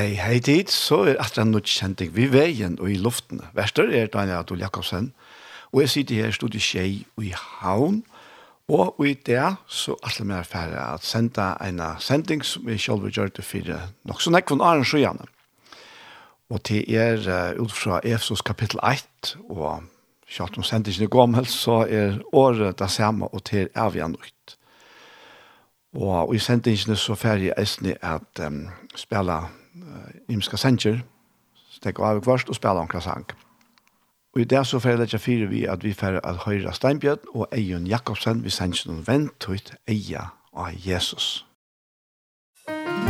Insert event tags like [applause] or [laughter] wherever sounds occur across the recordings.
Hei, hei dit, så er atra nødt kjent vi veien og i luften. Verster er Daniel Adol Jakobsen, og jeg sitter her i studiet Kjei og i havn, og i det så er det mer ferdig at senda en sending som vi selv gjør til fire nok så nekvann Arne Sjøjane. Og til er uh, ut fra Efsos kapittel 1, og kjalt om sendingen i gammel, så er året det samme og til er vi annet. Og i sendingene så ferdig er det at um, spela imska sentjer, stekk av kvart og spela omkring sang. Og i det så får jeg fire vi at vi får at høyre Steinbjørn og Eion Jakobsen vi sentjer noen vent ut eia av Jesus. Musikk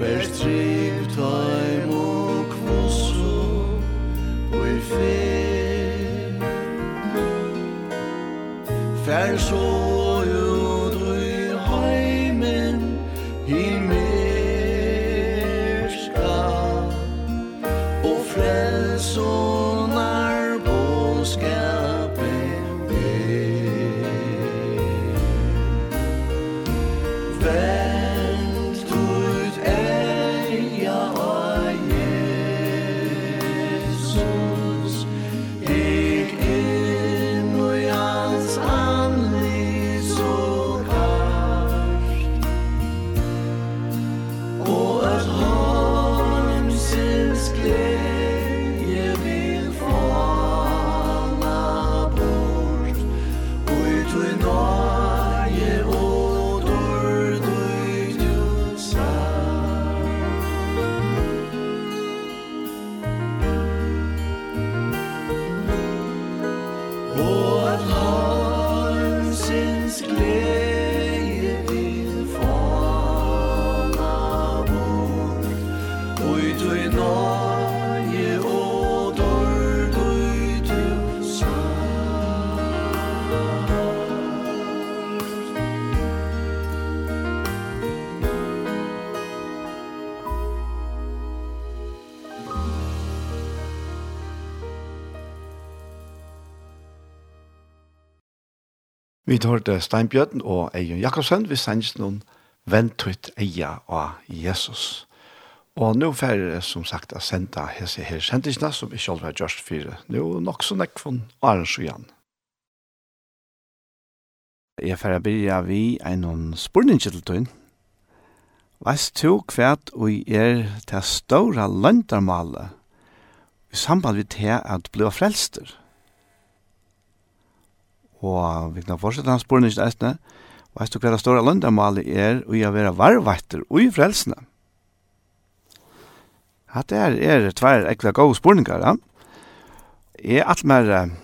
Bers trygg taim og kvosso og i fer Fær så Vi hørte Steinbjørn og Eion Jakobsen, vi sender noen ventet eia av Jesus. Og nå får jeg som sagt å sende hese her kjentisene som vi selv har gjort for nå nok så nekk von Arnsjøen. Jeg får begynne vi en spørning til tøyen. Veist to kvært og er til ståre løntermalet i samband med det at bli frelster. Og vi kan fortsette hans spørning eisne. Og Veist du hver store løndamali er og jeg være varvetter og i frelsene. Hatt er, er tvær ekla gode spørninger, ja. Jeg er alt mer uh,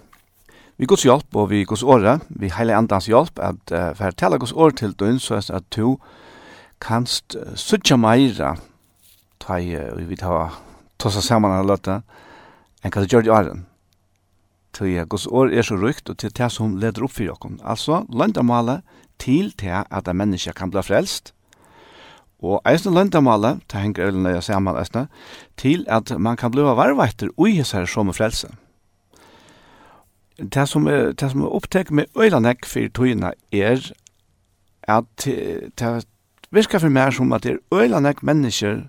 vi gods hjelp og vi gods åre, vi heile andans hjelp, at uh, for å tale gods åre til døgn, så er det at du kanst uh, suttja meira, ta i, uh, vi tar tossa saman av løtta, enn hva du gjør i åren. Tøy Guds ord er så rykt og til det som leder opp for oss. Altså, løndamålet til til at en menneske kan bli frelst. Og eisne løndamålet, det henger øyne jeg sammen eisne, til at man kan bli varveiter ui hos her som frelse. Det som er, det som er opptek med øylanek for tøyene er at det virker for meg som at det er øylanek mennesker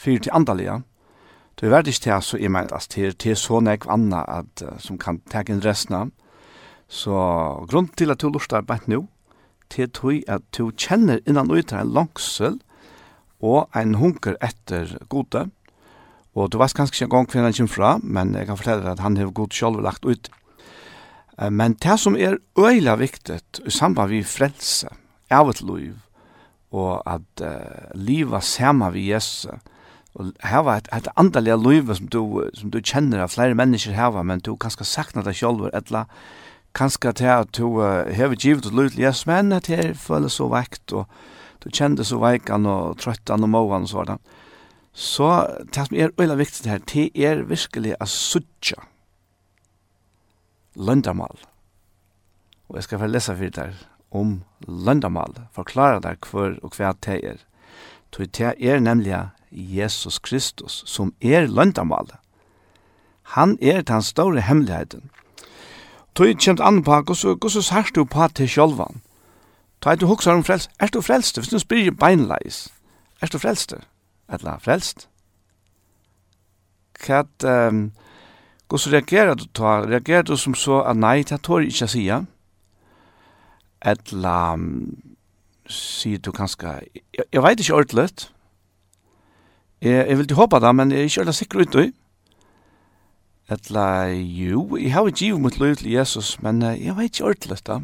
fyrir til andalega. Du er verdig til, så jeg mener, altså, det er så nek anna at, som kan teke inn restna. Så grunn til at du lortar bænt nu, til tog at du kjenner innan ut en langsel og en hunker etter gode. Og du vet kanskje ikke en gang hver han kommer fra, men jeg kan fortelle deg at han har god selv lagt ut. Men det som er øyla viktig i samband med frelse, av et liv, og at uh, livet sammen med Jesus, og hava et, et andaliga liv som du, som du kjenner av flere mennesker hava, men du kanskje sakna deg selv, etla kanskje til at du uh, hever givet og lyd, yes, men at jeg føler så vekt, og du kjenner så veikan og trøttan og måan og sånn. Så det som er veldig viktig her, det er virkelig a suttja løndamal. Og jeg skal få lesa for deg om løndamal, forklare deg hver og hver det er. Så det er nemlig Jesus Kristus, som er løndamålet. Han er den store hemmeligheten. Tøy kjemt an på hvordan, så sørst du på til sjølvan? Tøy du hokser om frelst. Er du frelst? Hvis du spyrir beinleis. Er du frelst? Eller frelst? Hva um, hvordan reagerer du ta? Reagerer du som så at nei, det tør ikke sier? Eller um, sier du kanskje, jeg, jeg vet ikke ordentlig, Jeg, jeg vil til håpe det, men jeg er ikke veldig sikker ut i. Etla, jo, jeg har ikke givet mot liv til Jesus, men jeg vet ikke ordentlig det.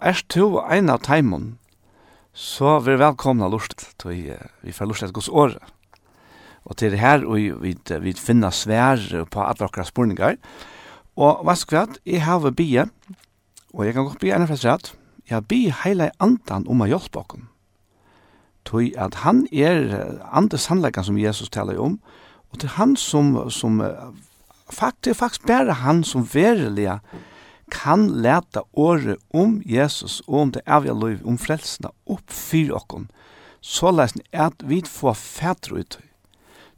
Er du en av teimen, så vi er velkomna lort til vi får lort til gos året. Og til det her, og vi, vi finner svær på alle okra spurningar. Og hva skal vi at? Jeg har bie, og jeg kan godt bie enn for fremst rett. Jeg har bie heile andan om å hjelpe okken tog at han er andre sannleggene som Jesus taler om, og det er han som, som faktisk, faktisk bare han som verilig kan leta året om Jesus og om det evige liv, om frelsene, opp for okken, så lesen at vi får fætre ut.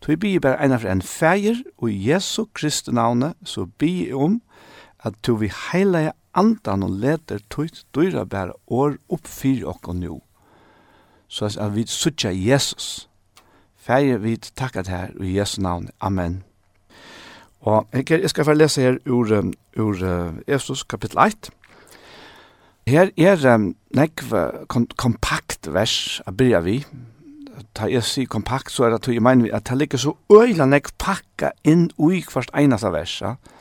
Så vi blir bare en av en feir, og i Jesu Kristi navnet, så blir vi om at du vil heile andan og leder tøyt dyra bare år opp for okken nå så at vi suttja Jesus. Fære vi takka det her i Jesu navn. Amen. Og jeg skal få lese her ur, ur Efesus kapittel 1. Her er um, nekv kompakt vers a byrja vi. Ta jeg sier kompakt, så er det at jeg mener at det ligger så øyla nekv pakka inn ui hvert einasta versa. Ja?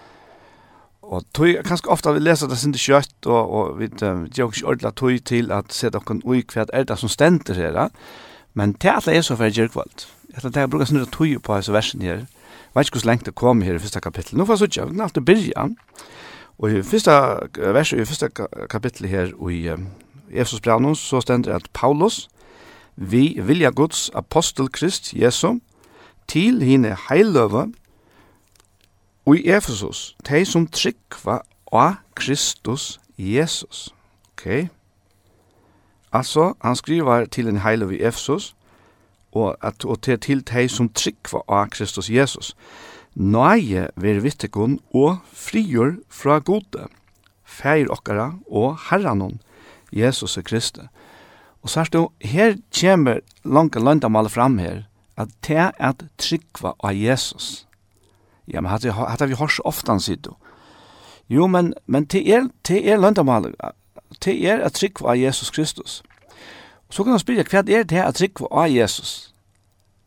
Og tøy, kanskje ofta vi leser det sinde kjøtt, og, og vi gjør ikke ordentlig tøy til at se dere ui hva er det som stender her, men det er alt jeg så for gjørkvalt. Jeg tror det er bruker sånn tøy på disse versen her. Jeg vet ikke hvordan lengt det kom her i første kapittel. Nå får jeg så ikke, vi kan alltid begynne. Og i første verset, i første kapittel her i Efsos Brannon, så stender det at Paulus, vi vilja Guds apostel Krist, Jesu, til hine heiløve, Og i Efesus, de som tryggva av Kristus Jesus. Ok? Altså, han skriver til en heile i Efesus, og, at, og til, til de som tryggva av Kristus Jesus. Nøye ver vittekon og frigjør fra gode, feir okkara og herranon, Jesus og Kristi. Og så er det her kommer langt løndamalet fram her, at det er at tryggva av Jesus Ja, men hatt hatt vi hors oftan sido. Jo, men men te er te er landamal. Te er at trykk av Jesus Kristus. Så kan man spyrja hva er det at trykk av Jesus?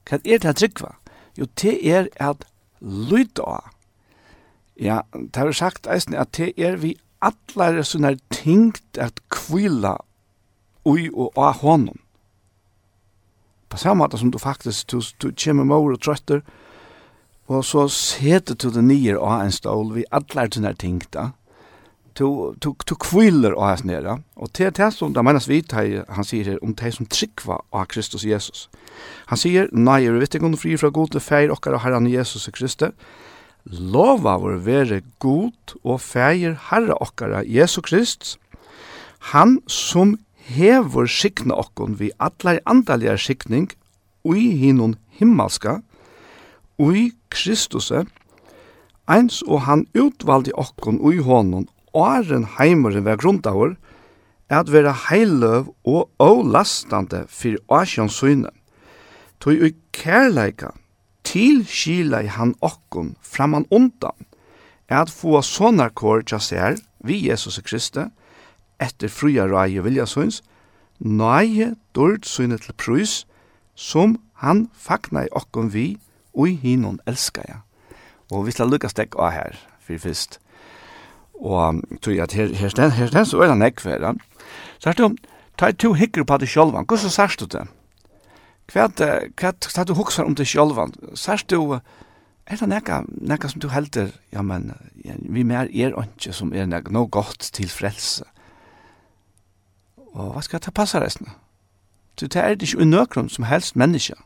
Hva er det at trykk Jo, te er at lyda av. Ja, det har sagt eisen at det er vi allar sånne tingt at kvila ui og av honom. På samme måte som du faktisk, du, du kommer mor og trøtter, Og så seter du det nye av en stål vi alle sånne ting da. Du, du, du kviler av hans nere. Og til det som det menes vi, han sier her, om det som tryggva av Kristus Jesus. Han sier, nei, er vet ikke om du fri fra god til feir okkar og herran Jesus Kristus. Lova vår være god og feir herre okkar Jesus Krist. Han som hever sikna okkon vi atleir andalige sikning ui hinun himmelska, ui Kristuse, eins og han utvaldi okkon ui honon, åren heimeren ved grundavur, at vera heiløv og ålastande fyrir åsjons syne. Toi ui kærleika, til skilai han okkon framan undan, at få sonarkår tja ser, vi Jesus Kristi, etter fruja rai vilja syns, nøye dård synet til prus, som han fagna i okkon vi Ui hinun elskar jeg. Og vi skal lukka stekk av her, for fyrst. Og tog at her, her sted, her sted, så er han ekk for det. Så her du, ta to hikker på det sjolvan, hvordan sørst du det? Hva er det du hukser om det sjolvan? Sørst du, er det nekka, nekka som du helder, ja, men, vi mer er ikke som er nekka noe godt til frelse. Og hva skal jeg ta passa resten? Så det er det ikke unøkron som helst menneska.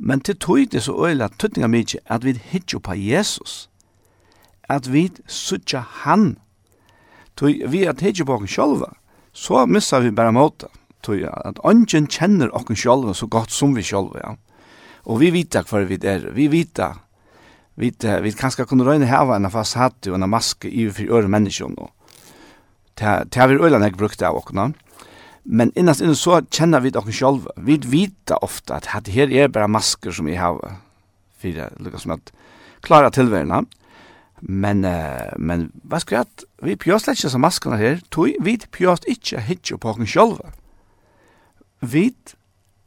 Men til tog det så øyla tøtninga mykje at vi hitjo på Jesus. At vi sutja han. Tog vi at hitjo på okken sjolva, så missar vi bare måta. Tog at ongen kjenner okken sjolva så godt som vi sjolva. Ja. Og vi vita hva vi er. Vi vita vi vi kanskje kunne røyne hava en fasade og en maske i for øre menneskene. Det har vi øyla nek brukt av oss. Men innast innan så kjenner vi det oss selv. Vi vet ofta at det her er bare masker som vi har for det lukkar som at klara tilværende. Men, uh, men hva skal jeg Vi pjøst ikke som maskerne her. Tog, vi pjøst ikke hitje på okken selv. Vi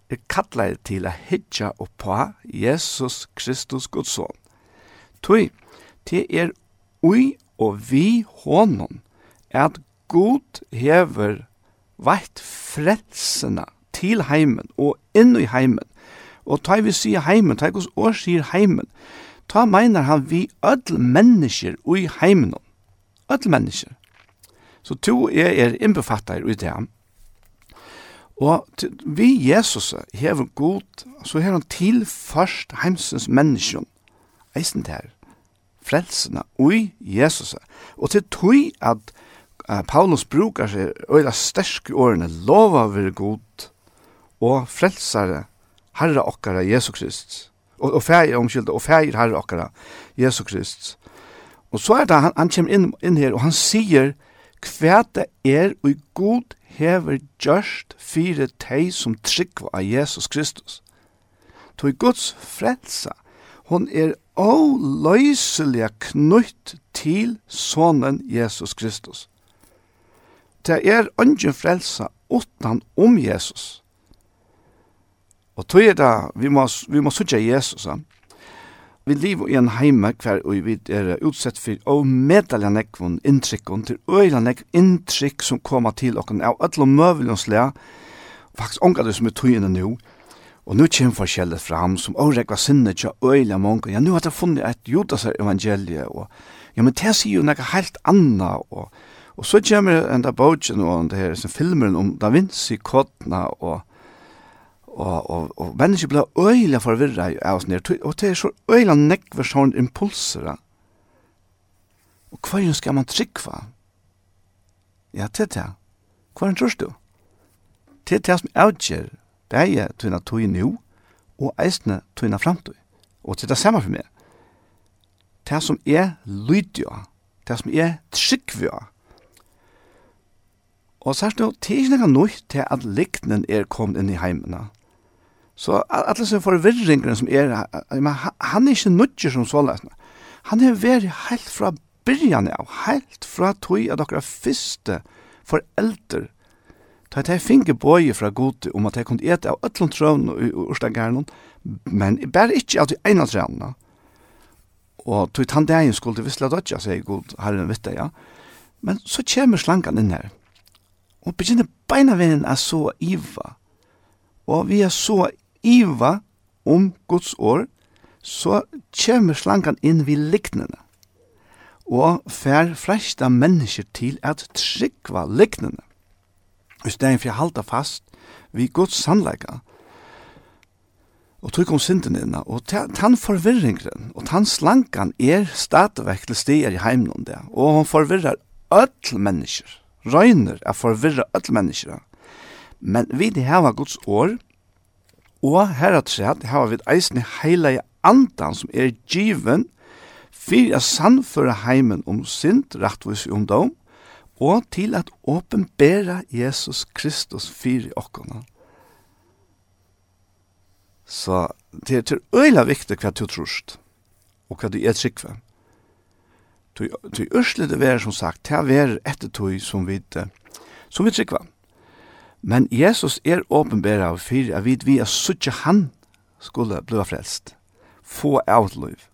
er kattleir til å hitje på Jesus Kristus Guds son. Tog, det er ui og vi hånden at God hever veitt frelsene til heimen og inn i heimen. Og ta vi sier heimen, ta hos år sier heimen, ta meiner han vi ødel mennesker i heimen. Ødel mennesker. Så to er, er innbefatter i det. Og vi Jesus hever god, så hever han til først heimsens mennesker. Eisen der, frelsene i Jesus. Og til tog at uh, Paulus brukar seg øyla sterske årene lova vir god og frelsare herre okkara Jesu Krist og, og feir omkylda og feir herre okkara Jesu Krist og så er det han, han kommer inn, inn her og han sier hva det er og god hever gjørst fire teg som tryggva av Jesus Kristus. Toi Guds frelsa. Hon er og løyselige knytt til sonen Jesus Kristus det er ungen frelsa utan om Jesus. Og tog er det, vi må, vi må sutja Jesus. Ja. Vi lever i en heime hver og vi er utsett for å medalja nekvun inntrykkun til øyla nekv inntrykk som koma til okken av öll og faktisk ongar det som er tøyene nu og nu kjem forskjellet fram som årekva sinne tja øyla mange ja nu har jeg funnet et judas evangelie og ja men det sier jo nekka helt anna og Og så kommer enda bogen og det her, som filmeren om Da Vinci, Kodna og og og og mennesker blir øyla forvirra av oss nær og det er så øyla nekk for sånn impulser. Og hva skal man tryggva? Ja, det er det. Hva er det du? Det er det som avgjer det er tøyna tøy nu og eisne tøyna framtøy. Og det er det samme for meg. Det som er lydja, det som er tryggva, Og sært nå, det er ikke noe nøyt til at liknen er kommet inn i heimene. Så alle som forvirringene som er, han er ikke nøytjer som så såleisene. Han er vært helt fra byrjan av, helt fra tog av dere første foreldre. ta et her finge bøye fra gode om at jeg kunne ete av øtlån trøvn og urstageren, men bare ikke av de ene trøvnene. Og tog tann dagen skulle det visla dødja, sier god herren vitte, ja. Men så kommer slankan inn her. Og begynner beina veien å så iva. Og vi er så iva om Guds år, så kommer slankan inn vid liknene. Og fer fresta mennesker til at tryggva liknene. I stedet for å halda fast vi Guds sannleika. Og trykk om synden inna, og tann forvirringren, og tann slankan er stadvekk til stier i heimnån det, og hon forvirrar öll mennesker røyner er forvirra öll mennesker. Men vi de hava Guds år, og her at sett hava vi eisne heila i andan som er given fyrir a sannføra heimen om synd, rettvis om dom, og til at åpenbæra Jesus Kristus fyrir okkona. Så det er til øyla viktig hva du trorst, og hva du er tryggvendt. Tui urslit det vær, som sagt, det vær etter tui som vi, som vi trykva. Men Jesus er åpenbæra av fyrir at vi vi er suttje han skulle bli frelst. Få av liv.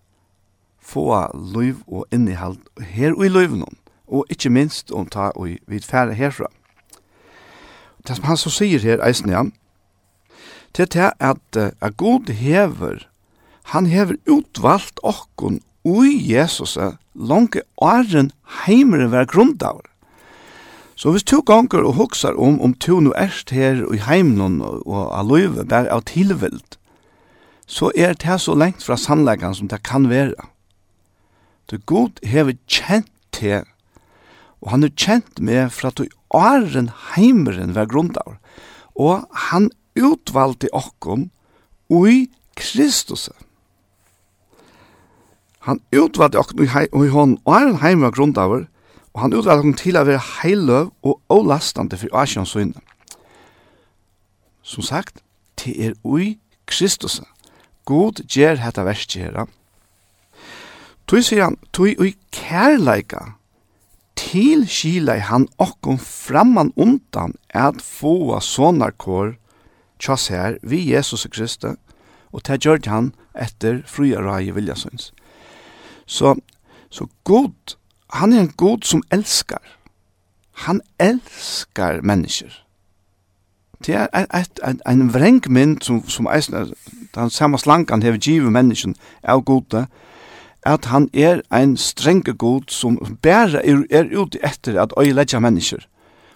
Få liv og innehald her og i livet og ikkje minst om ta og vid fære herfra. Det som han så sier her, eisen ja, til det at, at God hever, han hever utvalgt okkon ui Jesus langt åren heimere var grundavr. Så hvis to ganger og hoksar om om to nu erst her i heimnon og aløyve bær av tilvild, så er det så lengt fra sannleggan som det kan være. Det god hever kjent til, og han er kjent med fra at åren heimeren var grundavr, og han utvalgte okkon ui Kristusen Han utvalgte okken i hånd, og er en heim av og han utvalgte okken til å være heiløv og ålastande for Asian sønne. Som sagt, det er ui Kristus. God gjer hetta verst gjerra. Tui sier han, tui ui kærleika, til skila han okken framman undan at få sonarkår tjass her vi Jesus Kristus, og det gjør han etter fruja rai vilja viljasyns. Så, så god, han er en god som elskar. Han elskar mennesker. Det er et, et, en vrengmynd som, som eisen, den samme slankan hever givet mennesken av gode, at han er en strenge god som bare er, er ute etter at øyeledja mennesker,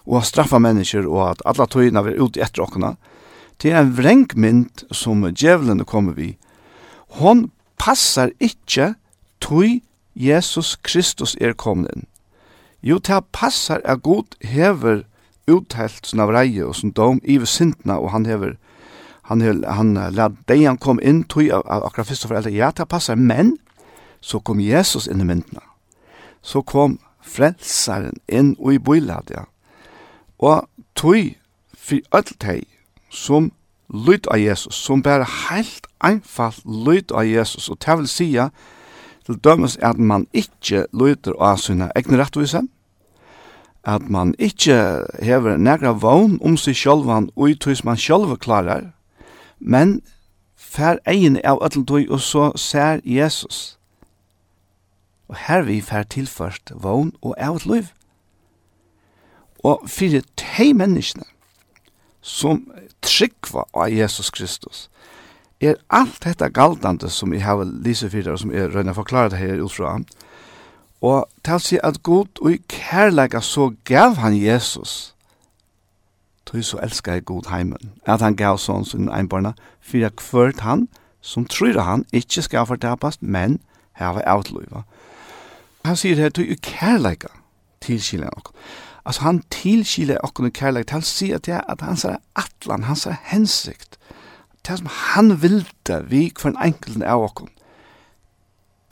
og at straffa mennesker, og at alle tøyene er ute etter åkna. Det er en vrengmynd som djevelen kommer vi. Hon passar ikkje tui Jesus Kristus er kommet inn. Jo, det passar er god hever uthelt av reie og sånn dom iver sintna, og han hever han hever, han la han kom inn tui av, av akkurat fyrst og foreldre, ja, det passar, men så kom Jesus inn i myndna. Så kom frelsaren inn og i bøylad, ja. Og tui fyrir öll teg som lyd av Jesus, som bare helt einfalt lyd av Jesus, og det vil sija, til dømes at man ikke lyder av sine egne rettvise, at man ikke hever nægra vogn om seg sjølvan og utvis man sjølv klarar, men fær egin av ætletøy og så ser Jesus. Og her vi fær tilførst vogn og av et liv. Og fyrir tei menneskene som tryggva av Jesus Kristus, er alt dette galdande som jeg har lyset for og som jeg røyner forklarer det her utfra. Og til å si at god og i kærleika så gav han Jesus. tog så elskar jeg god heimen. At han gav sånn sin einbarna, jeg kvørt han, som tror han ikke skal fortapast, men hava avtløyva. Han sier her, tog i kærleika tilkilene okkur. Altså han tilkilene okkur i kærleika til å si at, det at han sier atlan, han sier hensikt det som han vilde vi for en enkelten av okken,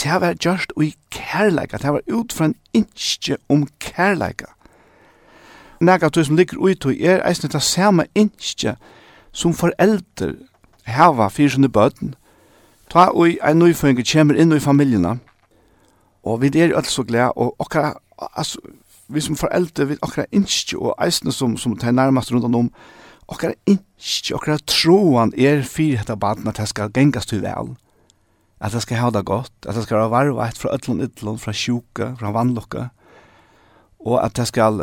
det var gjørst i kærleika, det var ut fra en innskje om kærleika. Nega tog som ligger ut og er eisne det samme innskje som foreldre hava fyrir sinne bøten, ta ui en nøyføynge kjemmer inn i familjena, og vi er jo alt så glede, og okkara, altså, vi som foreldre, vi okkara innskje, og eisne som, som tar nærmast rundt om, okkar innskje, okkar troan er fyrir hetta baden at det skal gengast til vel, at det skal ha det godt, at det skal være varvet fra ødlån, ytlån, fra sjuka, fra vannlokka, og at det skal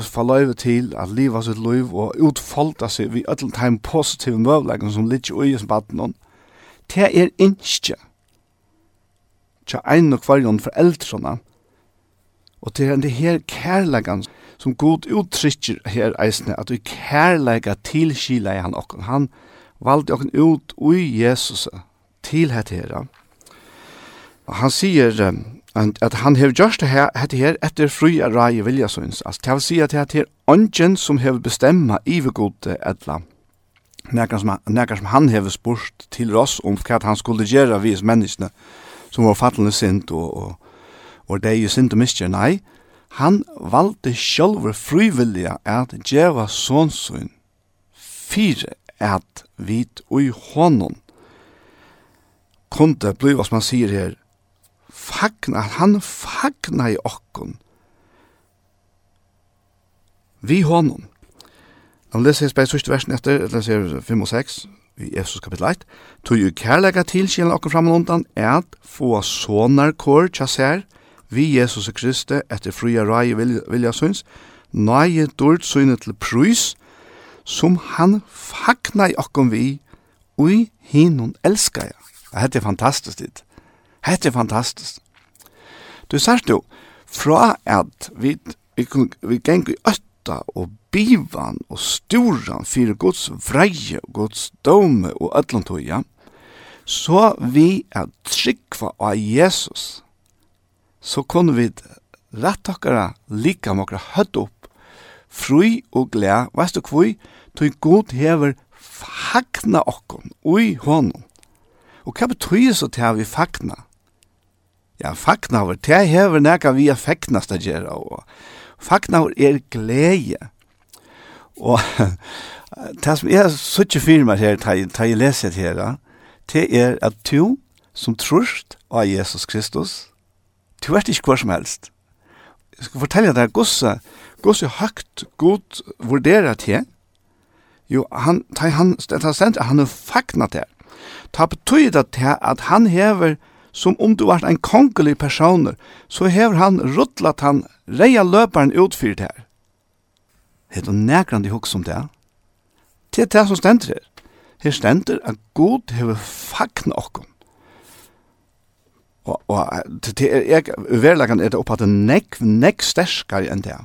få løyve til at liva sitt liv og utfolda seg vi öll time positive møvleggen som ligger ui som baden. Det er innskje. Tja ein og kvarjon foreldrene, og det er det her kærleggen som som god uttrykker her eisne, at vi kærleika til i han okken. Han valde okken ut ui Jesus til hette her. Og han sier at han hev gjørst hette her etter fri av rai vilja søns. Altså, det vil si at hette her ongen som hev bestemma ivegodet etla. Nekar som, nekar som han hev spurt til oss om hva han skulle gjøre vis menneskene som var fattelende sint og, og, og det er jo sint og miskjer. Nei, Han valde sjølver frivillige at djeva sånsyn fire at vit ui honom kunde bli, som man sier her, fagna, han fagna i okkon vi honom. Nå leser jeg spes første versen etter, eller ser 5 og 6, i Efesus kapittel 1, tog jo kærlega til kjelen okkon fram og undan, at få sonar kår, tja ser, vi Jesus Kristi etter fria rai vilja syns, nøye dård synet til prus, som han fagna i okkom vi, ui hinun elskar jeg. Hette er fantastisk dit. Hette er fantastisk. Du sier jo, fra at vi, vi, vi geng i ötta og bivan og storan fyrir Guds vreie og Guds dome og ödlantoja, så vi er tryggva av Jesus så kunne vi rett okkara lika mokra høtt opp, fri og gled, veist du kvoi, tog god hever fagna okkon ui honom. Og hva betyr så til vi fagna? Ja, fagna over, til hever nekka vi er fagnas da gjerra, og fagna over er glede. Og det som er suttje firma her, ta jeg leset her, det er at du som trust av Jesus Kristus, Du vet ikke hva som helst. Jeg skal fortelle deg, Gosse, Gosse høyt god vurderer til, jo, han, ta, han, ta sent, han er fagna til. Ta betyda til at han hever, som om du var en kongelig person, så hever han ruttlat han reia løperen utfyrt her. Det er nærkrande hukk som det. Det er det som stender her. Her stender at god hever fagnet okkom. Og, og til jeg uverleggen er det opp at det nekk, nekk sterskere enn det.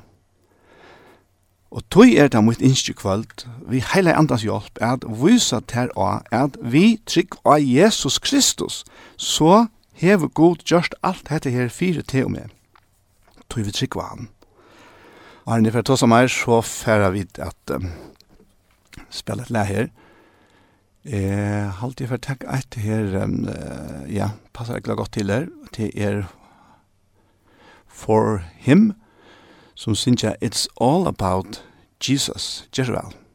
Og tog er det mot innskje kvöld, vi heile andans hjelp, er at vysa ter av, er at vi trygg av Jesus Kristus, så hever god gjørst alt dette her fire til og med. Tog vi trygg av han. Og her nifra tås av meg, så færa vi at um, spela et lær her, Eh, halt jeg for takk her, um, ja, passer ikke godt til her, til er For Him, som synes jeg It's All About Jesus, Jesus.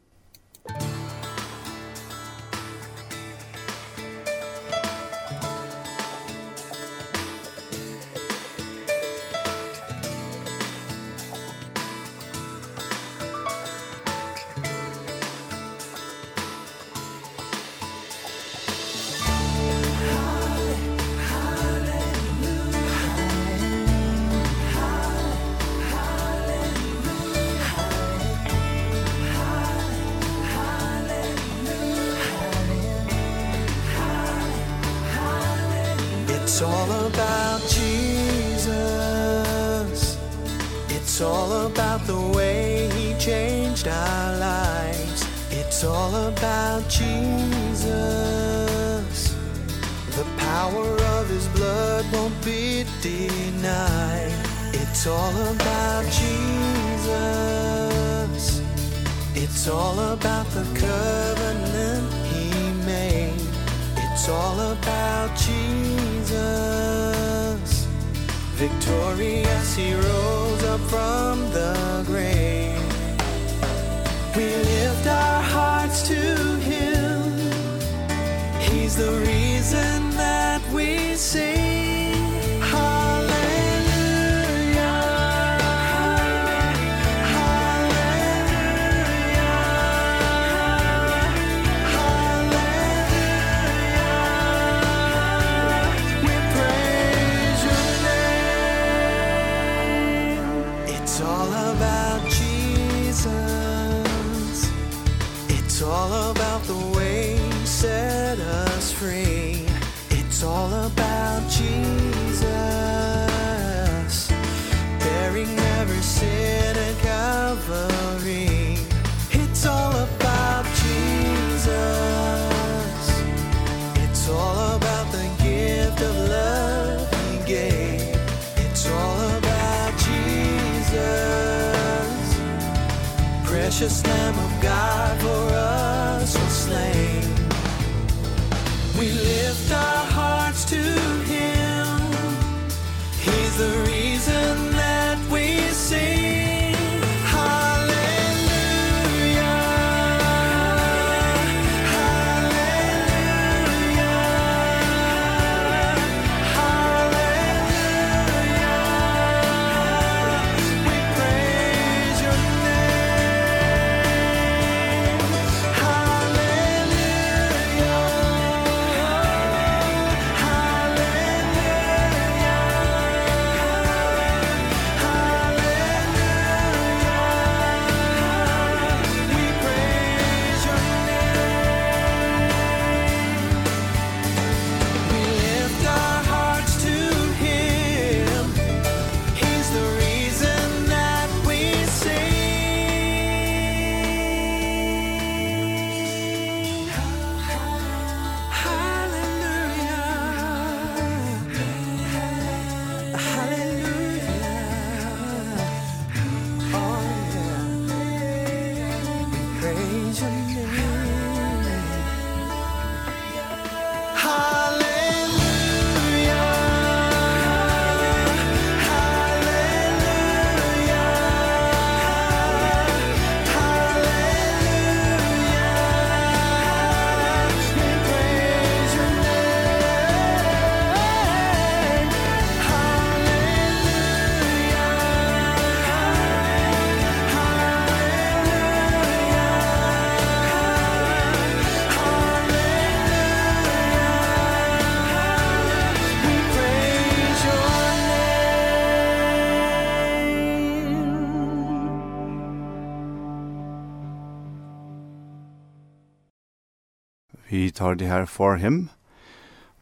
tar det her for him.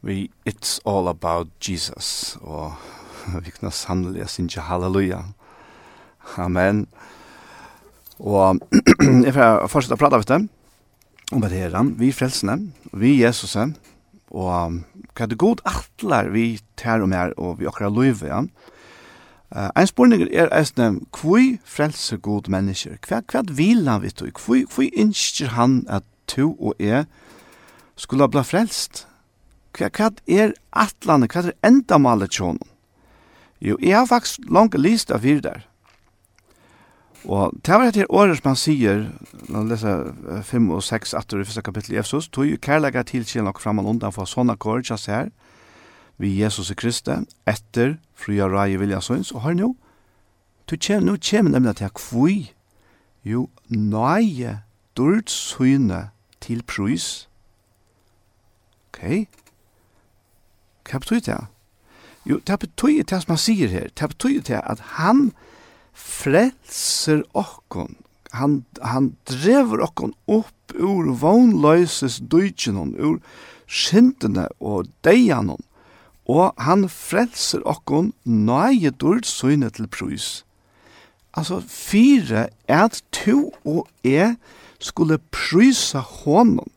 Vi It's All About Jesus. Og [laughs] vi kunne sannelig synge halleluja. Amen. Og [clears throat] jeg får fortsette å prate av det. Om det her, vi frelsene, vi Jesusen, og hva det god atler vi tar og mer, og vi akkurat løyve, ja. Uh, en spurning er eisne, kvui frelse god mennesker? Hva, hva vil han vidt du? Kvui, kvui innskjer han at to og jeg skulle bli frelst. Hva, hva er atlandet, hva er endamalet tjonen? Jo, jeg har faktisk langt lyst av fire der. Og det var etter året som han sier, når han leser 5 og 6 atter i første kapittel i Efsos, tog jo kærlega til kjell nok fram og undan for sånne kår, kjass her, vi Jesus i Kristi, etter fria rai vilja søns, og hør nå, du kjem, nå kjem nemlig til kvui, jo, nøye, dyrt søyne til prøys, Ok. Hva betyr det? Jo, det betyr det som han sier her. Det betyr det at han frelser okkon. Han, han drever okkon opp ur vognløses dødjenon, ur skyndene og deianon. Og han frelser okkon nøye dørt søgne til prøys. Altså, fire er at to og jeg skulle prøysa hånden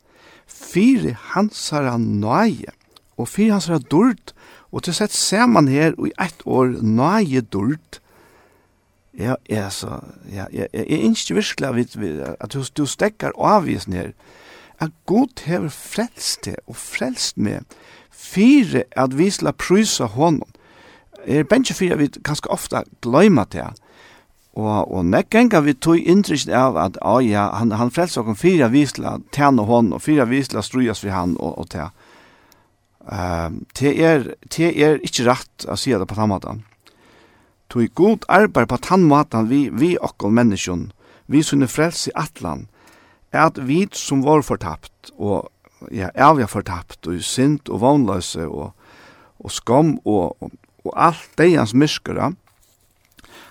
fyrir hansara nøye, og fyrir hansara dord, og til sett ser man her i ett år nøye dord, Ja, ja, så, ja, ja, jeg er ikke virkelig at du, du stekker avvisen her, at Gud hever frelst det og frelst med fire at vi skal prysa honom. Jeg er bensje fire at vi ganske ofte gløyma det, Og, og nek enga vi tog inntrykst av at ah, ja, han, han frelser okken fire visla tæn og hånd, og fyra visla strujas vi han og, og tæn. Um, det er, det er ikke rett å si det på den måten. Tog god arbeid på den måten vi, vi okken menneskjon, vi sunne frels i atlan, er at vi som var fortapt, og ja, er vi fortapt, og sint og vannløse, og, og skam, og, og, og alt det hans myskere,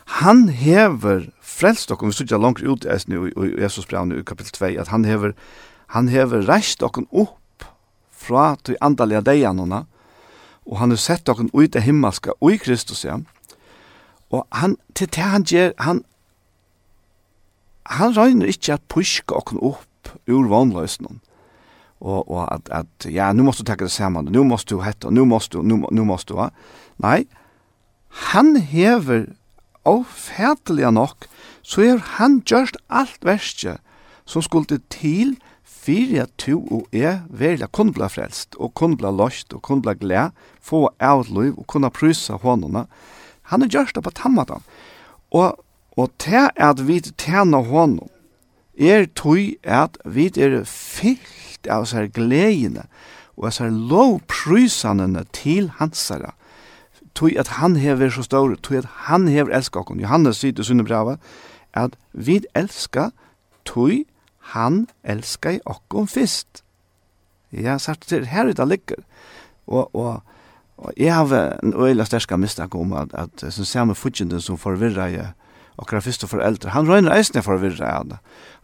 han hever frelst okkur, vi studia langt ut i Esni i Jesus brev i kapitel 2, at han hever, han hever reist okkur upp fra til andalega deianona, og han har sett okkur ut i himmelska, og i Kristus, ja. Og han, til det han gjør, han, han røyner ikke at puska okkum upp ur vanløsnen, og, og at, at, ja, nu måst du takke det saman, nu måst du hette, nu måst du, nu, nu måst du, ja. Nei, han hever og fætelig nok, så er han gjørst alt verste som skulle til fyrir at tu og jeg verla kun bli frelst, og kun bli løst, og kun bli gled, få av liv, og kunne prysa hånene. Han er gjørst på tammatan. Og, og til at vi tjener hånden, er tøy at vi er fyllt av seg gledene, og seg lovprysene til hansere tui at han hever så stor, tui at han hever elska okon. Johannes sier til sunne brava, at vi elska tui han elska i okon fyrst. Ja, sagt til her ut ligger. Og, og, og jeg har en øyla sterska mistak om at, at som samme fudgjenden som forvirra jeg okra fyrste foreldre, han røyner eisne forvirra jeg.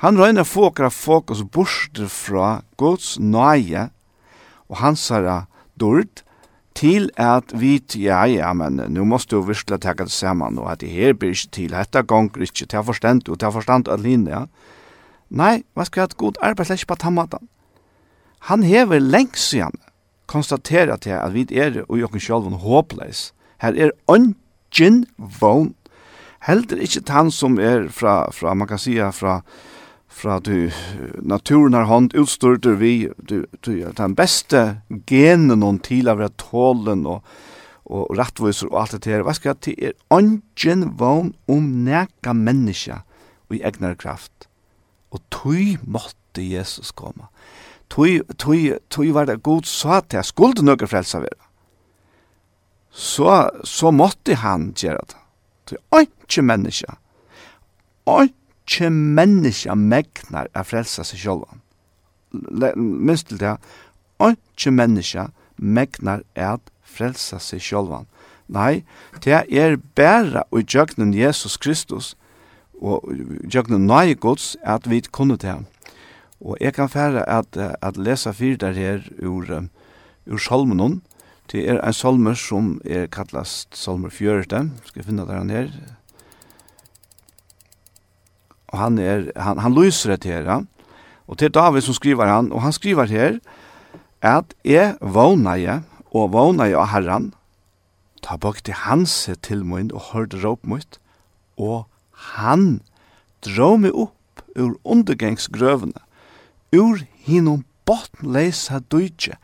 Han røyner få okra fokus borster fra Guds nøye og hans herra dord, til at vi, ja, ja, men nu måste du virkelig teka det saman, og at det her blir ikke til, dette gonger ikke, til forstand, og til forstand at linje, ja. Nei, hva skal jeg ha et god arbeidsleis på tammatan? Han hever lengst igjen, konstaterer til at vi er og jokken sjálfun håpløs. Her er ongen vogn, heldur ikke han som er fra, fra man kan sija, fra, fra, fra du naturen har hånd utstyrter vi du, du, den beste genen og til av tålen og, og rettviser og alt det her. Hva skal til er ungen vogn om neka menneska og i egnar kraft. Og tøy måtte Jesus komme. Tøy, tøy, tøy var det god så at jeg skulle nøkker frelsa være. Så, så måtte han gjøre det. Tøy ånden menneska ikkje menneska megnar a frelsa seg sjálvan. Minst til det, ikkje menneska megnar at frelsa seg sjálvan. Nei, det er bæra og jøgnen Jesus Kristus og jøgnen nøye gods at vi kunne det. Og jeg kan fære at, at lesa fyr der her ur, ur salmen Det er en salmer som er kallast salmer 4. Skal jeg finne der han her og han er han han lyser det her. Og til David som skriver han og han skriver her at er vånaje og vånaje av Herren ta bak til hans til min og hørte rop mot og han drar meg opp ur undergangsgrøvene ur hinom bottenleisa døytje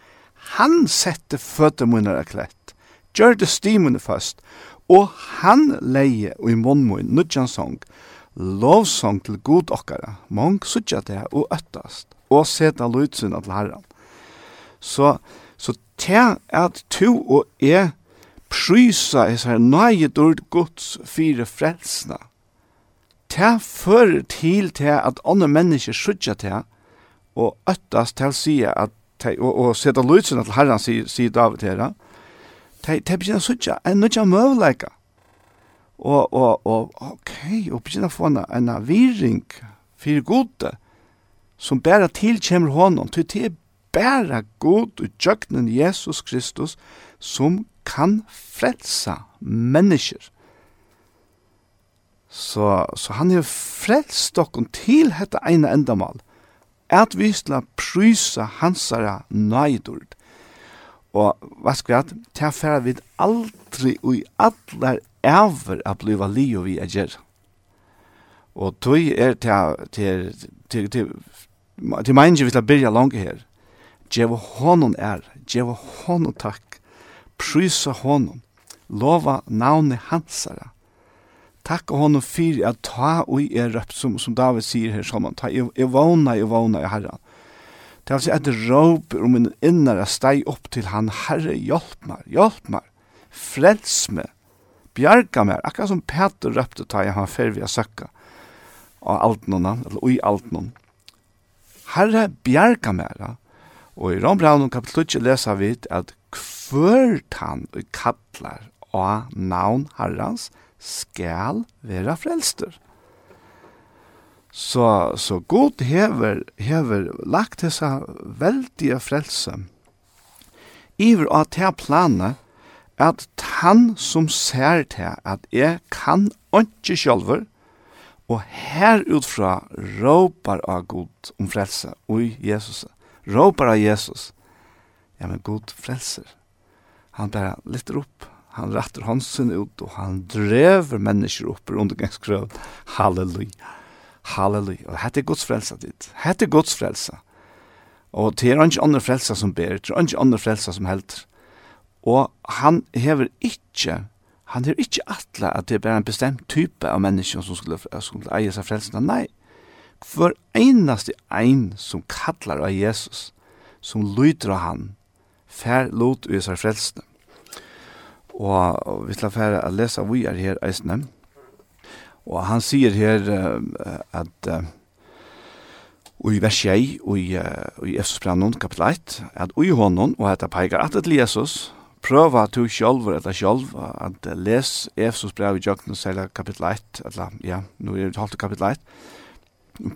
han sette føtter mine er klett gjør det stimene fast og han leie og i munnen min nudjan song lovsong til god okkara. Mong sutja det og øttast, og seta lutsyna til herran. Så, så te at tu og e prysa is her nøye ord gods fire frelsna. Te fører til te at andre mennesker sutja te, og øttast til sige at te, og, og seta lutsyna til herran, sier David her, te, te begynner sutja en nødja møvleika og, og, og ok, og begynner å få en, en viring for gode, som bare tilkjemmer honom, til det er bare god og jøgnen Jesus Kristus, som kan frelsa mennesker. Så, så han er frelst dere til dette ene endamal, at vi skal prysa hansara nøydord. Og hva skal vi at, til å vi aldri og i allar æver at bliva lio vi er gjer. Og tøy er til, til, til, til, til meinje vi skal byrja langt her. Djeva honom er, djeva honom takk, prysa honom, lova navne hansara. Takk og honom fyrir at ta ui er røp, som, som David sier her sammen, ta i vana, i vana, i herra. Det er altså et råp om min innere steg opp til han, Herre, hjelp meg, hjelp meg, frels meg, bjarga mer, akkurat som Peter røpte ta i han fyrir vi a søkka av altnona, eller ui altnon. Herre bjarga mer, og i Rombraun kapitel 20 lesa vi at kvørt han og kallar av navn herrans skal vera frelster. Så, så god hever, hever lagt dessa veldige frelse iver av te planet at han som ser til at jeg kan ikke sjølver, og her utfra råpar av Gud om frelse, oi Jesus, råpar av Jesus, ja, men Gud frelser. Han bare lytter opp, han retter hansen ut, og han drever mennesker opp i undergangskrøv. Halleluja, halleluja. Og hette er Guds frelse ditt, hette er Guds frelse. Og det er ikke andre frelse som ber, det er ikke andre frelse som helter. Og han hever ikkje, han hever ikkje atle at det er bare en bestemt type av mennesker som skulle, skulle eie seg frelsene. Nei, for eneste ein som kallar av Jesus, som lyder av han, fær lot i seg frelsene. Og vi skal fære å lese vi er her eisne. Og han sier her uh, at uh, Og i vers 1 og i, uh, i Efsos brannon, kapitel 1, at ui honom, og at det peikar at til Jesus, prøva to sjálfur eller sjálf at les Efesos brev i jøkken og særlig kapitel 1, eller ja, nå er det halvt kapitel 1.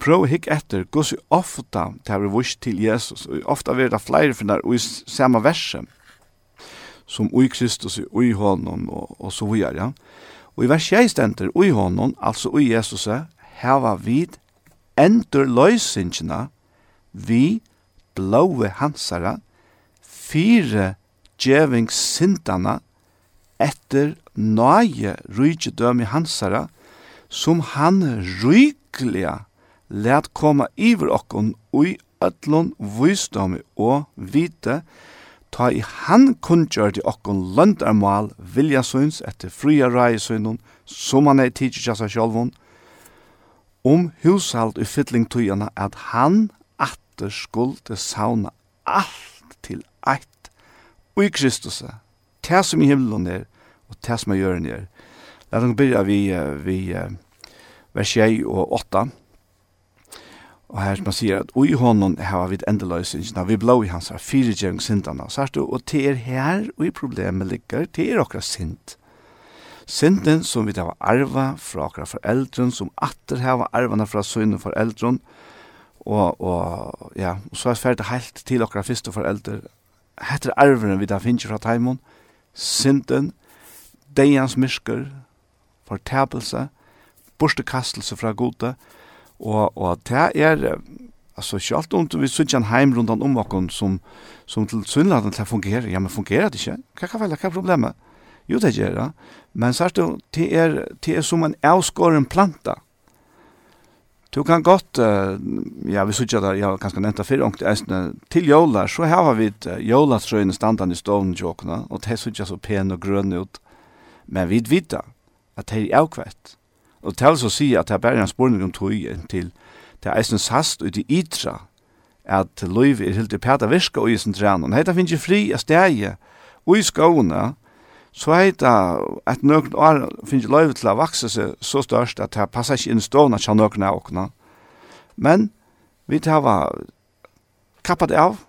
Prøv hikk etter gos i ofta til å vurs til Jesus, og ofta vil det flere finner i samme verset, som ui Kristus i ui honom og, og så vidare ja. Og i vers 6 stender ui honom, altså ui Jesus, heva vid endur løysingina vi blåve hansara, fire djeving sintana etter nøye rydgedøm i hansara, som han rykliga let koma iver okkon ui ötlun vysdomi og vite, ta i han kunngjør til okkon løndarmal viljasunns etter fria reisunnon, som han er tidsi tjassa sjolvun, om hushalt i fytling tøyana at han atter skulle sauna alt til eitt i Kristus. Det som i himmelen er, og det som i jorden er. La oss begynne vi, vi vers 1 og 8. Og her som man sier at ui honom hava vid endeløysingen, vi blå i hans fyrirgjøring sindana, sart du, og det er her ui problemet ligger, det er okra sind. Sinden som vi hava arva fra okra foreldren, som atter hava arvana fra sønne foreldren, og, og, ja, og så er det ferdig heilt til okra fyrste foreldre, heter arveren vi da finnes fra taimon, synden, deians mysker, fortabelse, borstekastelse fra gode, og, og det er, altså, ikke alt om vi synes en heim rundt om okken som, som til syndladen til fungerer, ja, men fungerer det ikke? Hva kan vel, hva er problemet? Jo, det gjør det, men særlig, det er, det er som en avskåren planta, Du kan godt, uh, ja, vi sykja der, jeg har ganske nevnt det før, ångte eisene, til jolar, så har vi et uh, jolarstrøyne standan i stovn tjåkene, og det sykja så pen og grønn ut, men vi vita at det er avkvett. Og til å si at det er bare en spørning om tog til det er eisne sast ut i ytra, at løyv er helt i pæta virka og i sin trænen. Hei, det finnes fri av stegi, og i skåne, så er det at noen år finnes løyve til å vakse seg så størst at det passer ikke inn stående til noen av åkene. Men vi tar kappet av,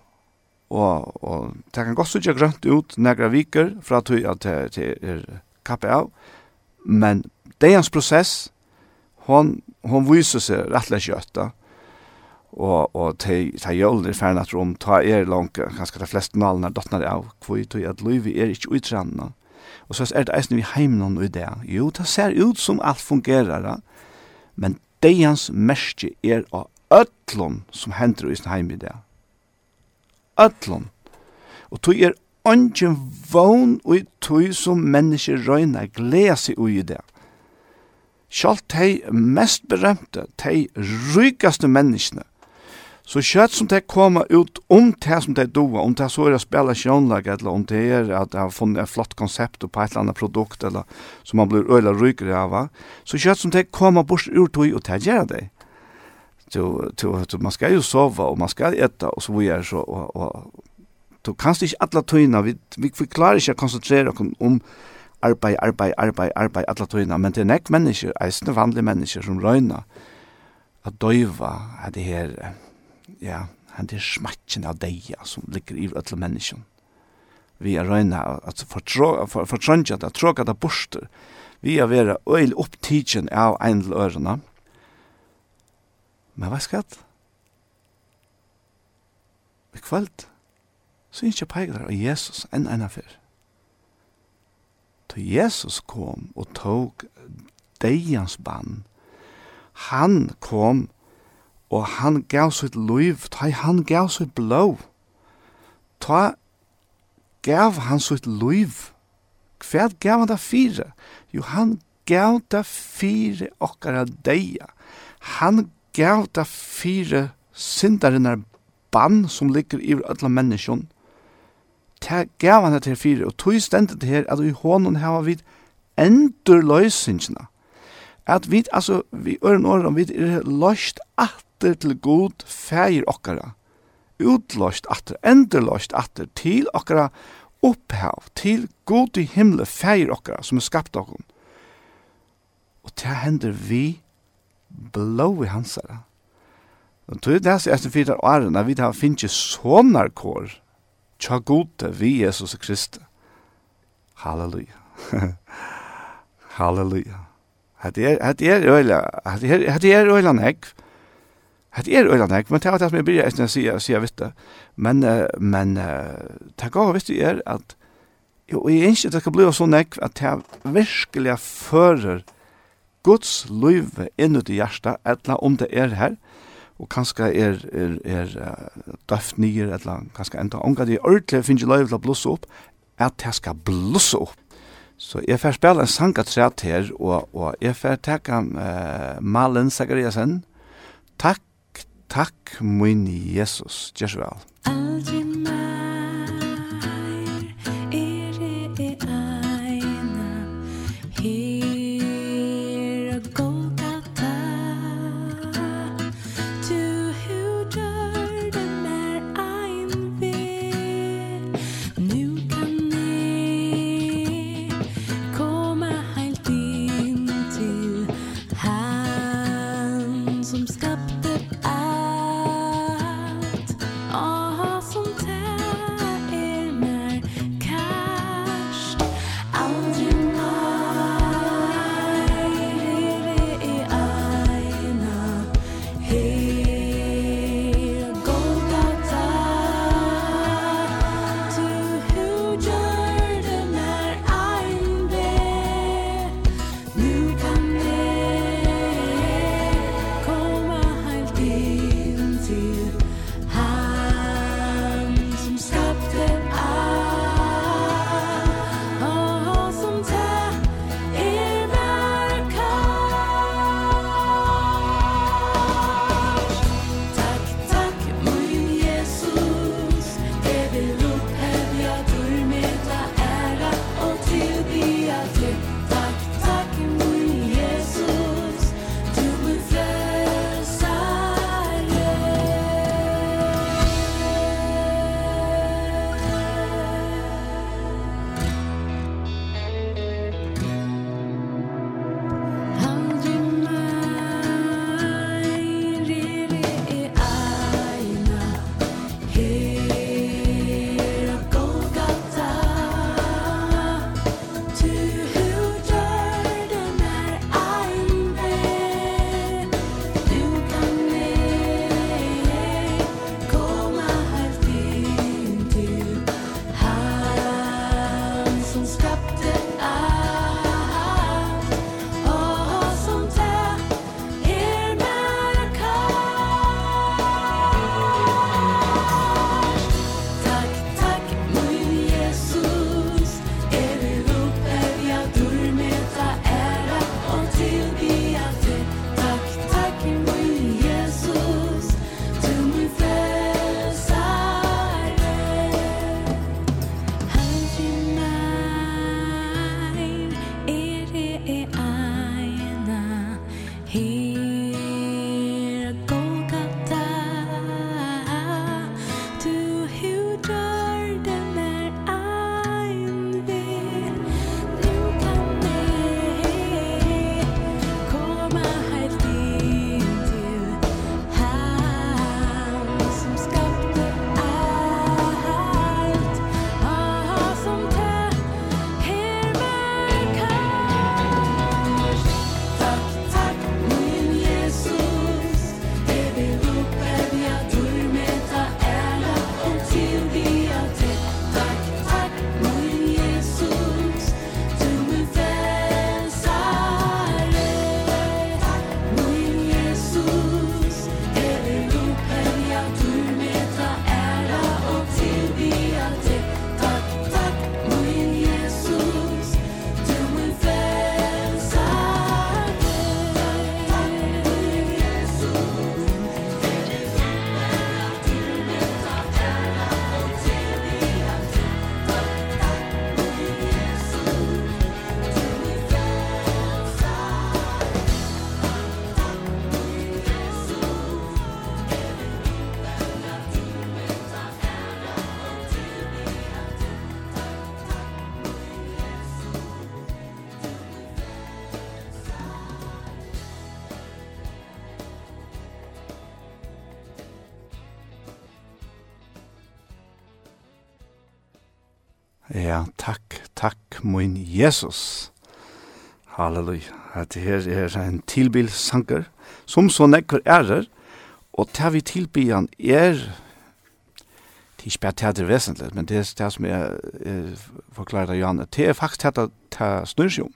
og, og det kan godt ikke grønt ut nægra viker fra tog at det er kappet av, men dagens prosess, hon, hon viser seg rett og slett kjøtta, og, og te te jølen er at rom, ta er langt, kanskje de fleste malene er av, hvor to at livet er ikkje utrennet, Og så er det eisen vi heimnån i det. Jo, det ser ut som alt fungerar, men deians merke er av ötlun som hender i sin heim i det. Ötlun. Og tog er ongen vogn og tog som mennesker røyna gleda seg ui i det. Sjalt de mest berømte, de rykaste menneskene, Så kjøtt som det kommer ut om det som det doa, om det så er å spela sjønlag, eller om det er at det har funnet et flott konsept på et eller annet produkt, eller som man blir øyla rykere av, så kjøtt som det kommer bort ur tog og det gjør det. Så, så, så man skal jo sova, og man skal etta, og så videre, så, og, og du kanst ikke alle tøyene, vi, vi, vi klarer ikke å konsentrere oss om arbeid, arbeid, arbeid, arbeid, alle tøyene, men det er nekk mennesker, eisende vanlige mennesker som røyner, at døyva, at det her, ja, han er smatchen av deg som ligger i alle menneskene. Vi er røyna at fortrøndja det, tråka det borster. Vi er vera øyl opptidjen av ein til ørena. Men hva skal det? I kvöld, så ikke peikar av Jesus enn enn affyr. Til Jesus kom og tog deians bann, han kom og og han gav sitt liv, ta han gav sitt blå, ta gav han sitt liv. Hva gav han det fire? Jo, han gav det fire okkara deia. Han gav det fire syndarinnar bann som ligger i alla menneskjon. Ta gav han det til fire, og tog stendet det her at vi hånden hava vid endur løysingina. At vi, altså, vi øren åren, vi er løst at atter til god feir okkara, utlåst atter, enderlåst atter til okkara opphav, til god i himle feir okkara som er skapt okkara. Og det hender vi blå i hansara. Og tog det [laughs] er etter fyrir årene, vi har finnet sånne kår, tja gode vi Jesus Kristus. Halleluja. Halleluja. Hatt er, hatt er øyla, hatt er, hatt er øyla nekv. Det er øyla nek, men det er det som jeg begynner etter å si, si jeg vet det. Men, men det er gav vitt det er at jo, jeg ønsker at det skal bli så nek at det virkelig fører Guds liv inn ut i hjertet, etla om det er her, og kanskje er, er, er uh, døft nyer, etla kanskje enda omgå det er ordentlig finner liv til å blusse opp, at det skal blusse opp. Så jeg får spille en sang av træt her, og, og jeg får takke uh, Malen Sagariasen, takk Takk, min Jesus. Gjør så vel. Aldri Jesus. Halleluja. At det her er en tilbilsanker som så nekker ærer, og til vi tilbyr han er det er ikke bare teater vesentlig, men det er det som jeg, jeg forklarer av Johanne, det er faktisk til det snur seg om.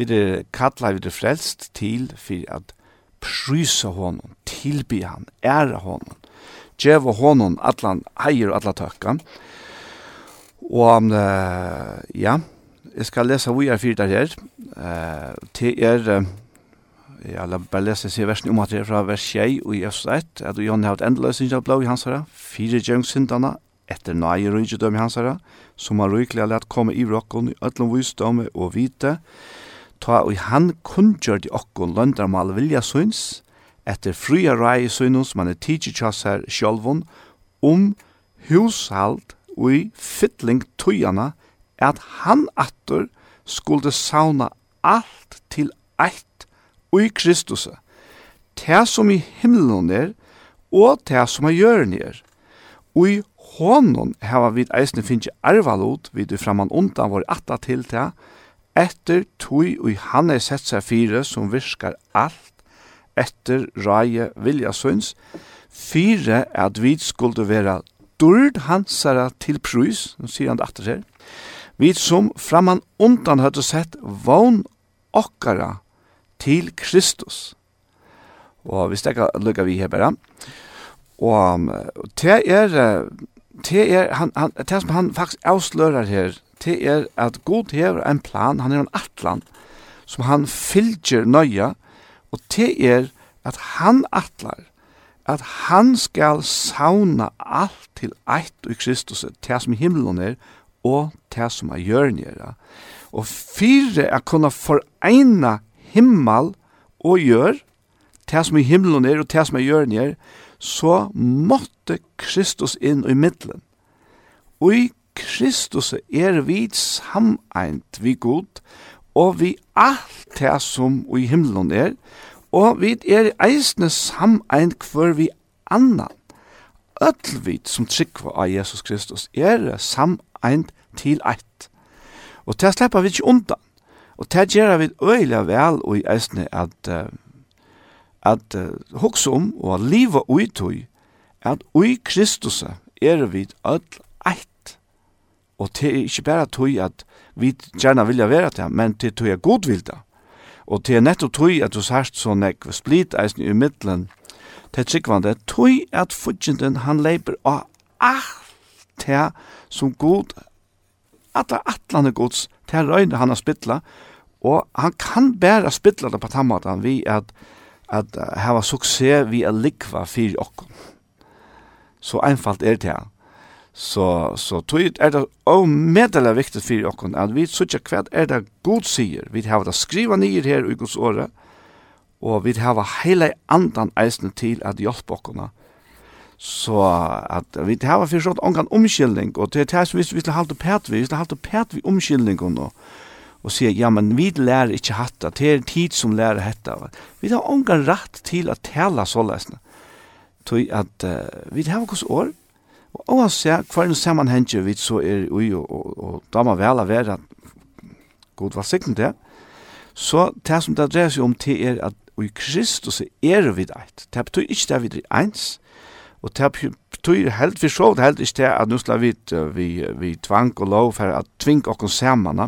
Vi er kattlet, vi er frelst til for at prysa honom, tilby han, æra honom, djeva honom, atlan heier og atla tøkka. Og um, ja, Jeg skal lese hvor jeg fyrt her. Uh, til er, uh, jeg la bare lese seg versen om at det er fra vers 6 og i Øst 1, at Jon har hatt endeløsning av blå i hans herre, fire djøngsindene, etter nøye rydgjødøm i hans herre, som har rykelig har lett komme i rokken i ødlom visdomme og vite, ta og han kunngjør de okken løndermal vilja syns, etter fria rei synos man er tidsi tjass her sjolvun, om hushalt og i fytling tøyana, at han atter skulle sauna alt til eitt i Kristus, det som i himmelen er, og det som i gjøren er. Og i hånden hava vi eisne finnje arvalot, vi du framman undan vår atta til det, etter tog og han er sett seg fire som virkar alt, etter rai vilja syns, fire at vi skulle være dyrd hansara til prus, nå sier han det atter her, vi som framan undan hadde sett vogn okkara til Kristus. Og vi stekker lukka vi her bare. Og det er, det er, han, han, det som han faktisk avslører her, det er at Gud hever en plan, han er en atlan, som han fylger nøya, og det er at han atlar, at han skal sauna alt til eitt og Kristus, det som i himmelen er, og det som er gjørnjera. Og fire er kunne foreina himmel og gjør, det som er himmelen er og det som er gjørnjer, så måtte Kristus inn i middelen. Og i Kristus er vi sameint vi god, og vi alt det som i himmelen er, og vi er eisne sameint hver vi annan. Öll vit som tryggva av Jesus Kristus er sameint ein til eitt. Og det slipper vi ikke undan. Og det gjør vi øyelig vel og i eisene at uh, at uh, hugsa om og at liva uitui at ui Kristus er vi öll eitt. Og det er ikke berre tui at vi gjerne vilja vera det, men det tui er god. Og det er nettopp tui at du sørst så nekv split eisen i middelen til tryggvande, tui at fudgjenden han leiper av alt til som god, atla atlande gods, til røyne han har spittla, og han kan bæra spittla det på tammatan vi at at hava suksess vi er likva fyrir okkom. Så einfalt er det her. Så, så tog er det omedelig viktig for okkom at vi sutja hva er det god sier. Vi har det skriva nyer her i gods året, og vi har heile andan eisne til at hjelpe okkom Så at vi det var förstått ankan omskildning och det här visst vi skulle hålla pert vi skulle hålla pert vi omskildning och då och säga ja men vi lär inte hatta det är tid som lär hetta. Vi har ankan rätt till att tälla så läsna. Tui at uh, vi har kus år og å se kvar ein samanhenge vi så er ui og, og, og da må vel vera god var sikkert det Så det som det dreier seg om til er at i Kristus er vi deit. Det betyr ikke det vi er eins, Og det betyr helt vi så det helt ikke til at nå skal vi, vi, vi tvang og lov for at tving oss sammen.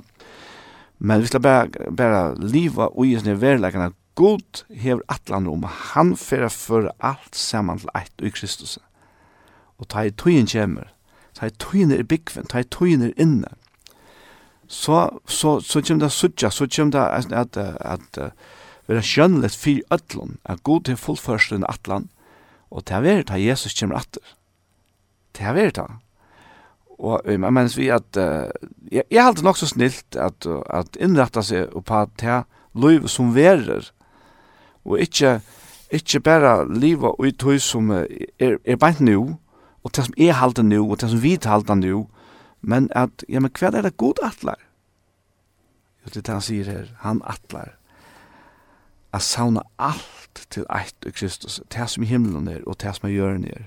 Men vi skal bare, bare liva og i sin verleggen at God hever atlan om han fyrir for alt saman til eit og i Kristus. Og ta i tøyen kjemur, ta i tøyen er byggven, ta i tøyen er inne. Så, så, så kjem det suttja, så kjem det at, at, at, at vera skjønnlet fyrir ötlun, at God hever fullførst atlan, Og det er det Jesus kommer atter. Det er det. Og jeg mener vi at uh, jeg, jeg er alltid nok så snilt at, at innrette seg på at det liv som verer og ikke ikke bare livet og i tog som er, er bare nå og det som er halte nå og det som vi halte nå men at ja, men hva er det god atler? Jo, det er det han sier her han atler at sauna alt til eitt i Kristus, det som i himmelen er, og det som i hjørnen er.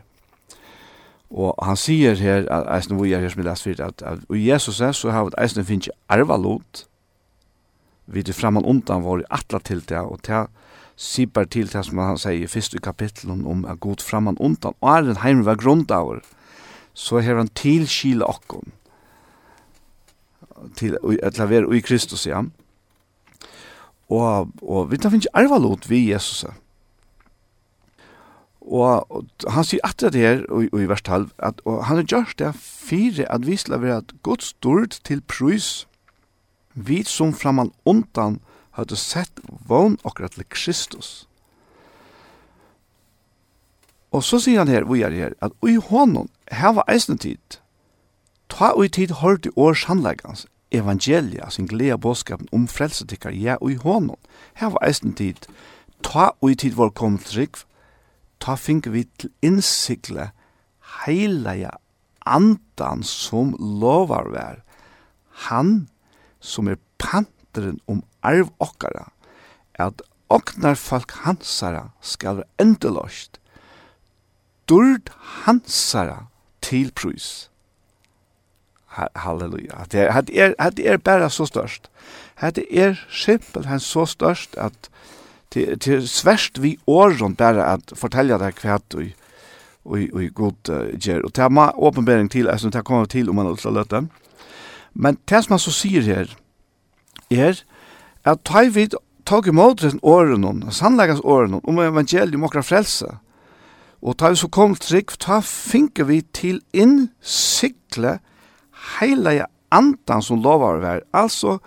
Og han sier her, eisen vi er her som vi leser fyrt, at, at i Jesus er så har vi eisen finnes arva lot, vi er framan undan vår atla til det, og til sipar til det som han sier fyrst i kapitlen om at god framan undan, og er en heim var grundauer, så har han tilskila okkon, til, til å være i Kristus, ja, Og, og vi tar finnes arvalot vi Jesus. Og, og han sier at det her, og, og i vers 12, at og han har gjort det fire at vi skal være at godt stort til prøys. Vi som framan undan hadde sett vogn akkurat til Kristus. Og så sier han her, vi er her, at i hånden, her var eisen tid, ta og i tid hørte års handleggans, evangelia, sin en glede bådskapen om frelsetikker, ja, og i hånden. Her var eisen tid. Ta og i tid vår kom til trygg, ta fink vi til innsikle heilige andan som lovar vær. Han som er panteren om arv okkara, at oknar folk hansara skal være endelåst, durd hansara til prus halleluja. Det er, det er, det er bare så størst. Det er simpelthen så størst at det, det er sverst vi åren bare at fortelle deg hva du og og god uh, och Og det er ma åpenbering til, altså det kommer til om man også løter. Men det som man så sier her er at ta vi tag imot den åren, sannleggans åren, om evangelium og frelse. Og ta vi så kom trygg, ta finker vi til innsiklet heilige andan som lovar vær. Altså,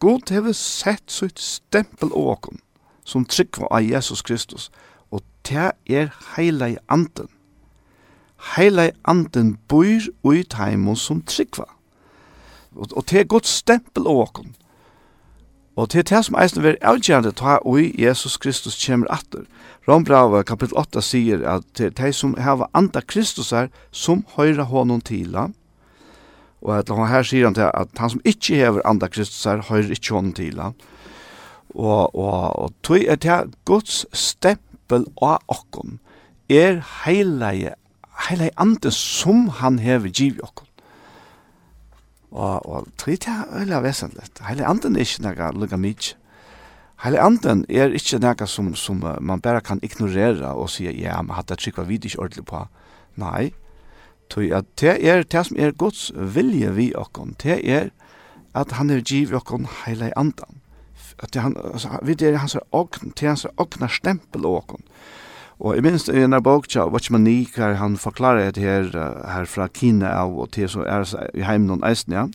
God hever sett sitt stempel åkon, som tryggva av Jesus Kristus, og det er heilige anden. i anden bor ui taimon som tryggva. Og det er godt stempel åkon. Og det er det som eisen vil avgjørende ta ui Jesus Kristus kommer atter. Rombrava kapittel 8 sier at det er de som hava anda Kristus er som høyra honom til ham, Og at han her sier han til at han som ikke hever andre Kristus her, hører ikke hånden til han. Og, og, og tog er til Guds stempel av okken er heilige, heilige andre som han hever giv i okken. Og, og tog er til veldig vesentlig. Heilige andre er ikke noe lukka mye. Heilige andre er ikke noe som, som man bare kan ignorere og si, ja, man hadde det trykva vidt ikke ordentlig på. Nei, Tui at det er det som er Guds vilje vi okkon, det er at han er giv okkon heila i andan. At han, altså, vi er hans ogn, det er hans ogna stempel okkon. Og jeg minns i en bok tja, Watchmani, hver han forklarer det her, her fra Kina av, og til så er i heim noen eisen, ja.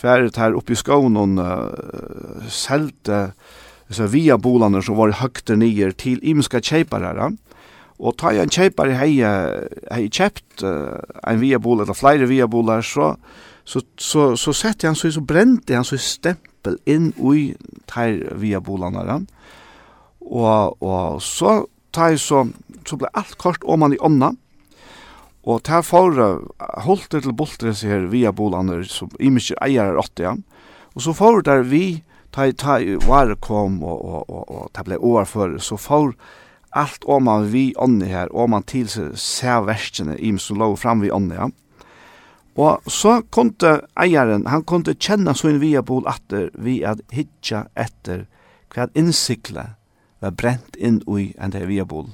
Hver det her oppi i skoen, noen uh, selte, så via bolene som var høgter nyer til imenska kjeipar her, ja Og ta en kjøpare hei, hei kjept uh, en viabol, eller flere viabolar, så, så, så, så sette han så, så brente han så stempel inn ui ter viabolarna han. Og, og så ta så, så ble alt kort om han i ånda, og ta for holdt til boltre seg her viabolarna, som imiske eier er åtte, ja. Og så for der vi, ta i ta i var kom, og, og, og, og ta ble overfor, så for allt om man vi onni her, om man til seg verskene i som lå fram vi ånne, ja. Og så kunde eieren, han kunde kjenne sin via bol atter vi at hitja etter hva innsikle var brent inn i enn det via bol.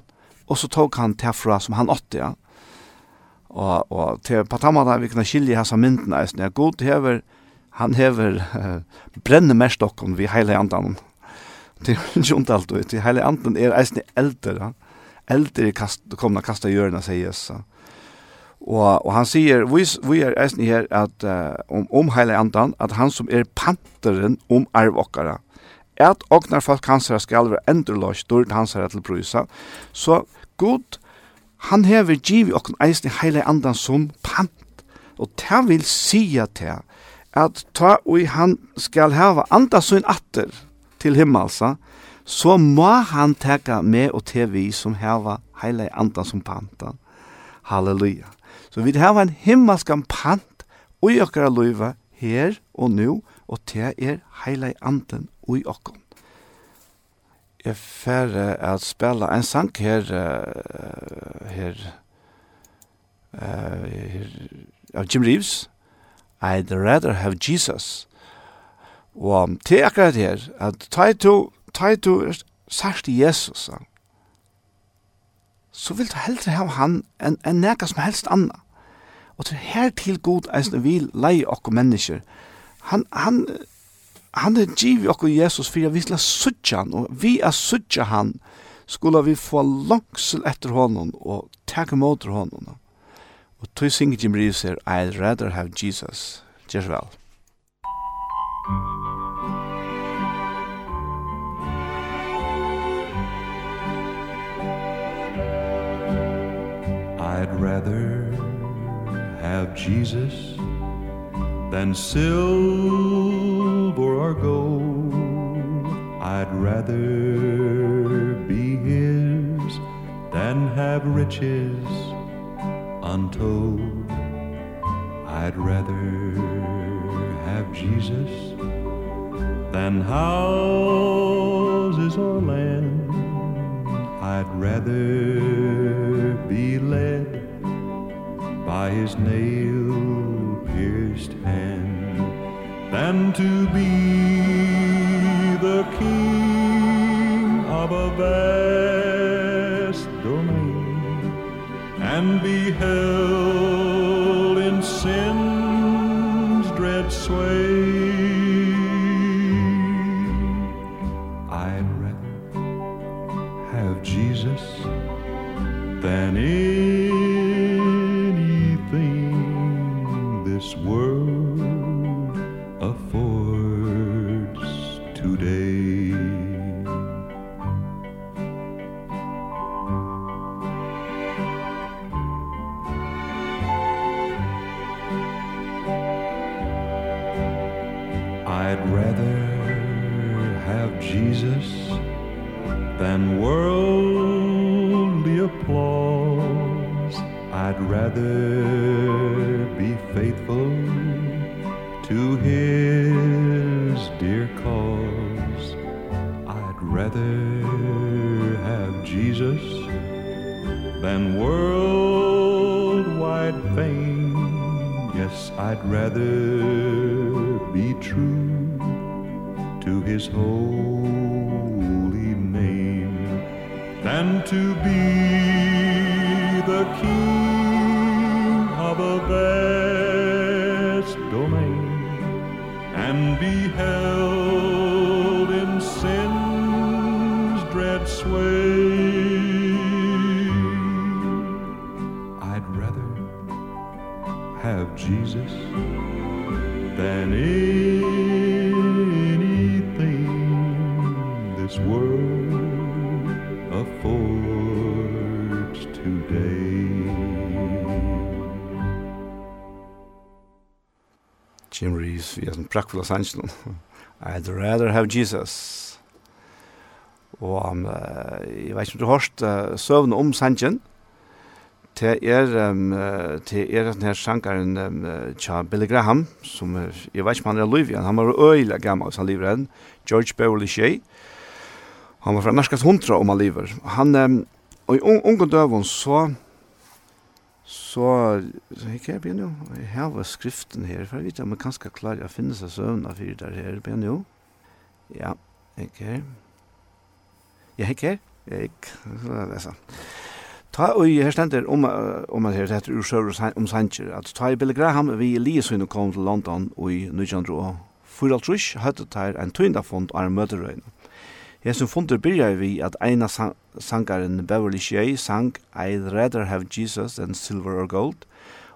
Og så tog han tefra som han åtte, ja. Og, og til på tammada vi kunne skilje hans av myndene, ja, god hever, han hever uh, brenne mest okkom vi heile andan, Det er [laughs] ikke ondt alt, det hele anden er eisen eldre, eldre kast, komna kasta hjørna, sier Jesus. Og, og han sier, vi, vi er eisen her at, uh, om, om hele anden, at han som er panteren om arvokkara, at ognar folk hans her skal være endrelås, dårlig hans her til prysa. så god, han hever giv og eisen heile anden som pant, og det vil sige til at ta og han skal hava anda sin atter, til himmelsa, så må han teka med og til vi som heva heile andan som panta. Halleluja. Så vi heva en himmelsk pant ui okkara løyva her og nu, og til er heile andan i okkom. Jeg færre at spela en sang her, uh, her, uh, her, av Jim Reeves, I'd rather have Jesus. Og til akkurat her, at tøy du, tøy særst Jesus, så vil du heldre ha han enn en neka som helst anna. Og til her til god eisen vil leie okko mennesker. Han, han, han er giv okko Jesus fyrir vi skal sutja han, og vi er sutja han, skulle vi få langsel etter honom og takke motor honom. Og tog synger Jim Reeves her, I'd rather have Jesus. Gjør vel. I'd rather have Jesus than silver or gold. I'd rather be his than have riches untold. I'd rather Jesus than houses or land. I'd rather be led by his nail pierced hand than to be the king of a vast domain and be held sannsyn. [laughs] I'd rather have Jesus. Og um, jeg vet ikke om du har hørt uh, søvn om sannsyn. Det er, um, det er den her sangeren um, tja Billy Graham, som er, jeg vet ikke om han er liv igjen, han var øyla gammel, så han lever enn. George Beverly Shea. Han var fra norskast hundra om han lever. Han, um, og i un unge døven så Så, så jeg kan begynne jo. Jeg har skriften her, for jeg vet om jeg kan skal klare å finne seg søvnene for det her, begynne jo. Ja, jeg her. Ja, jeg her. Jeg skal lese. Ta og her stender om, om at her heter Ursøver om Sanchez, at ta i Billy Graham vi i Liesøyne kom til London og i Nujandro. For alt trus hadde der en tyndafond av møterøyne. Hesum fundur byrja vi at eina sang sangaren Beverly Shea sang I'd rather have Jesus than silver or gold.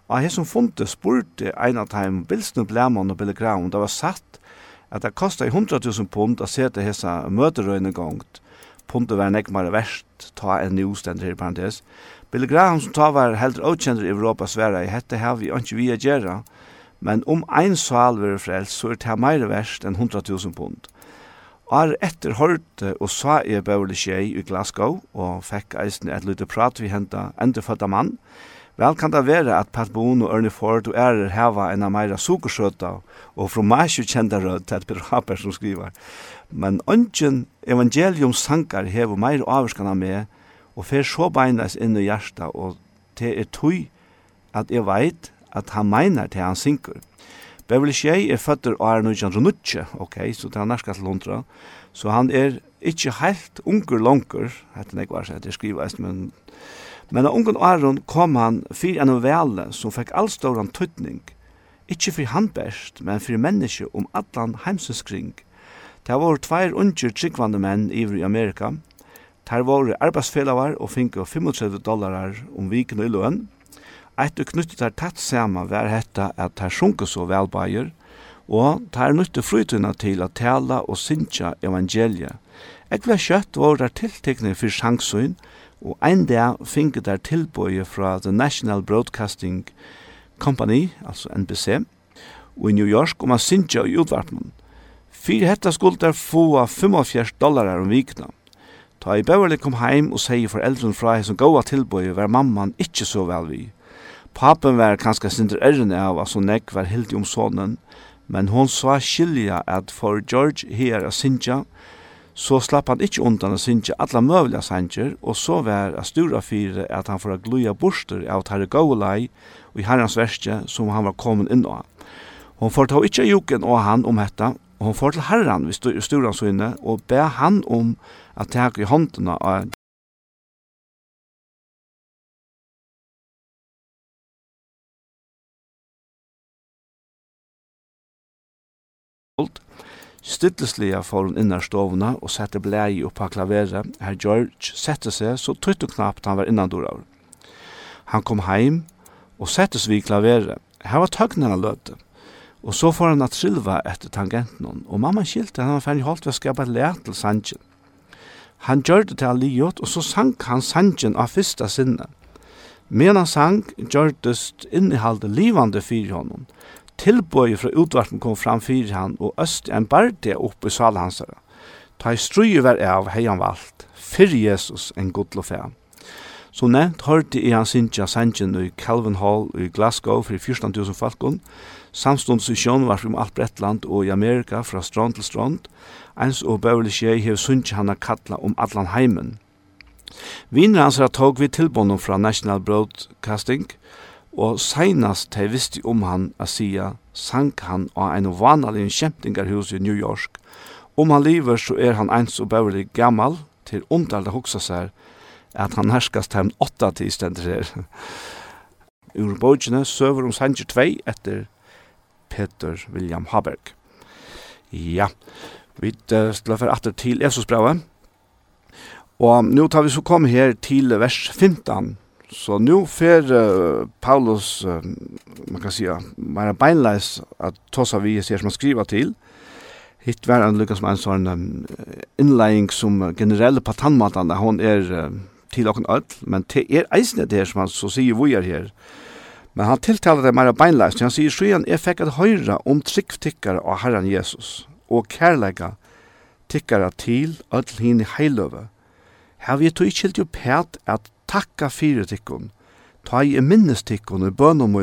Og hesum fundur spurte ein av dem Bilsnu Blamon og Billy Graham, det var satt at det kosta 100.000 pund at seta hessa møterøyne gongt. Pundet var nekmare verst, ta en ny ustender her i parentes. Billy Graham som ta var heldur avkjender i Europa sværa i hette her vi ikke vi a gjerra, men om ein sal var frelst, så er det her meire verst enn 100.000 pund. Har etter hørte og sa i Beverly Shea i Glasgow og fikk eisen et lite prat vi hentet endefødda mann. Vel kan det være at Pat Boone og Ernie Ford og ærer heva en av meira sukersøta og fromasje kjenda rød til et beraper som skriver. Men ønsken evangelium sankar hever meir avskan av meg og fer så beinas inn i hjertet og det er tøy at jeg veit at han meiner til han synker. Beverly Shea er føtter og er 1909, ok, så det er nærskalt til hundra. Så han er ikke helt unger langer, heter nek ikke hva det skriver men men av ungen Aron kom han fyr en novelle som fikk allståran tøytning, ikkje fyr han best, men fyr menneske om atlan heimsenskring. Det var tveir unger tryggvande menn iver i Amerika, Det var arbeidsfellavar og finko 35 dollarar om viken i løn, Eit og knyttet der tatt saman var hetta at her sjunker så velbeier, og tar nytte frytuna til at tala og synsja evangeliet. Ekve kjøtt var der tiltekne for sjangsøyn, og ein dag finket der tilbøye fra The National Broadcasting Company, altså NBC, og i New York om a synsja i utvartman. Fyr hetta skuld der få 45 dollar om vikna. Ta i Beverly kom heim og sier foreldren fra hei som gåa tilbøye var mamman ikkje så vel vi. Papen var kanskje sinter ærende av at så nekk var hildig om sonen, men hon sa skilja at for George her a sinja, så slapp han ikkje undan a sinja alla møvliga sanger, og så var a stura fyre at han får a gluja borster av Tarre Gaulai og i herrans verste som han var kommet inn av. Hon får ta ikkje juken og han om hetta, og hon får til herran vi stura sinne og be han om at teka i håndena av Stillesliga får hun innar stovna og sette blei opp av klaveret. Herr George sette seg så tøyt og knapt han var innan dora. Han kom heim og sette seg vid klaveret. Her var tøgnen løte. Og så får han at silva etter tangenten Og mamma skilte han var ferdig holdt ved å skapa et til sanjen. Han gjør det til alliot, og så sank han sanjen av fyrsta sinne. Men han sank gjør det innehalde livande fyrir honom tilbøye fra utvarten kom fram fyrir han, og øst en barde oppe i sal. Ta i struje var av heian valgt, fyrir Jesus en godlo fea. Så nevnt hørte i hans sinja sangen i Calvin Hall i Glasgow for 14.000 falkon, samstånds i sjøen var alt Bretland og i Amerika fra strand til strand, ens og Beverly Shea hev sunja han kattla om Atlan heimen. Vinner hans tog vi tilbånden fra National Broadcasting, og og seinast tei visste om han a sia, sank han av ein vanlig kjempingarhus i New York. Om han lever så er han eins og bævlig gammal, til underlig hoksa seg at han herskast heim åtta tid stender her. Ur bøgjene søver om Sanger 2 etter Peter William Haberg. Ja, vi skal for atter til Jesus brevet. Og nå tar vi så kom her til vers 15 Så nu fer uh, Paulus, uh, man kan säga, man beinleis att tossa vi ser som han skriver till. Hitt var han lyckas med en sån um, inledning som generell på tannmatan, hon är uh, till och öll, men det är eisne det som han så säger vi är här. Men han tilltalar det mer beinleis, han säger så jag fick att höra om trycktickare av Herren Jesus och kärlega tikkara til öll hinn i heilöve. Her vi tog ikkje til pæt at takka fyrir tikkun, ta i minnes tikkun i bønum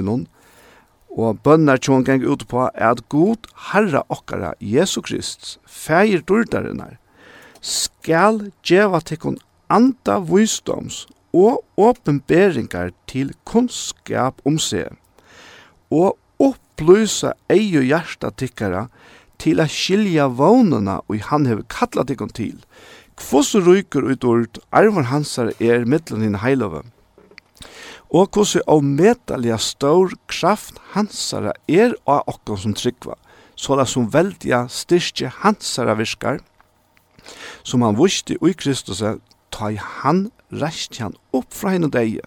og bønnar tjån geng ut på at god herra okkara Jesu Krist, feir durdarinnar, skal djeva tikkun anda visdoms og åpenberingar til kunnskap om seg, og opplysa ei og hjarta tikkara til a skilja vånuna og han hefur kallat tikkun til, Kvossu ryker ut ord, armar hansar er mittlen hinn heilove. Og kvossu av metallia stor kraft hansara er av okkon som tryggva, såla som veldiga styrkje hansara virkar, som han vusti ui Kristus ta i han reist han opp fra henne deie,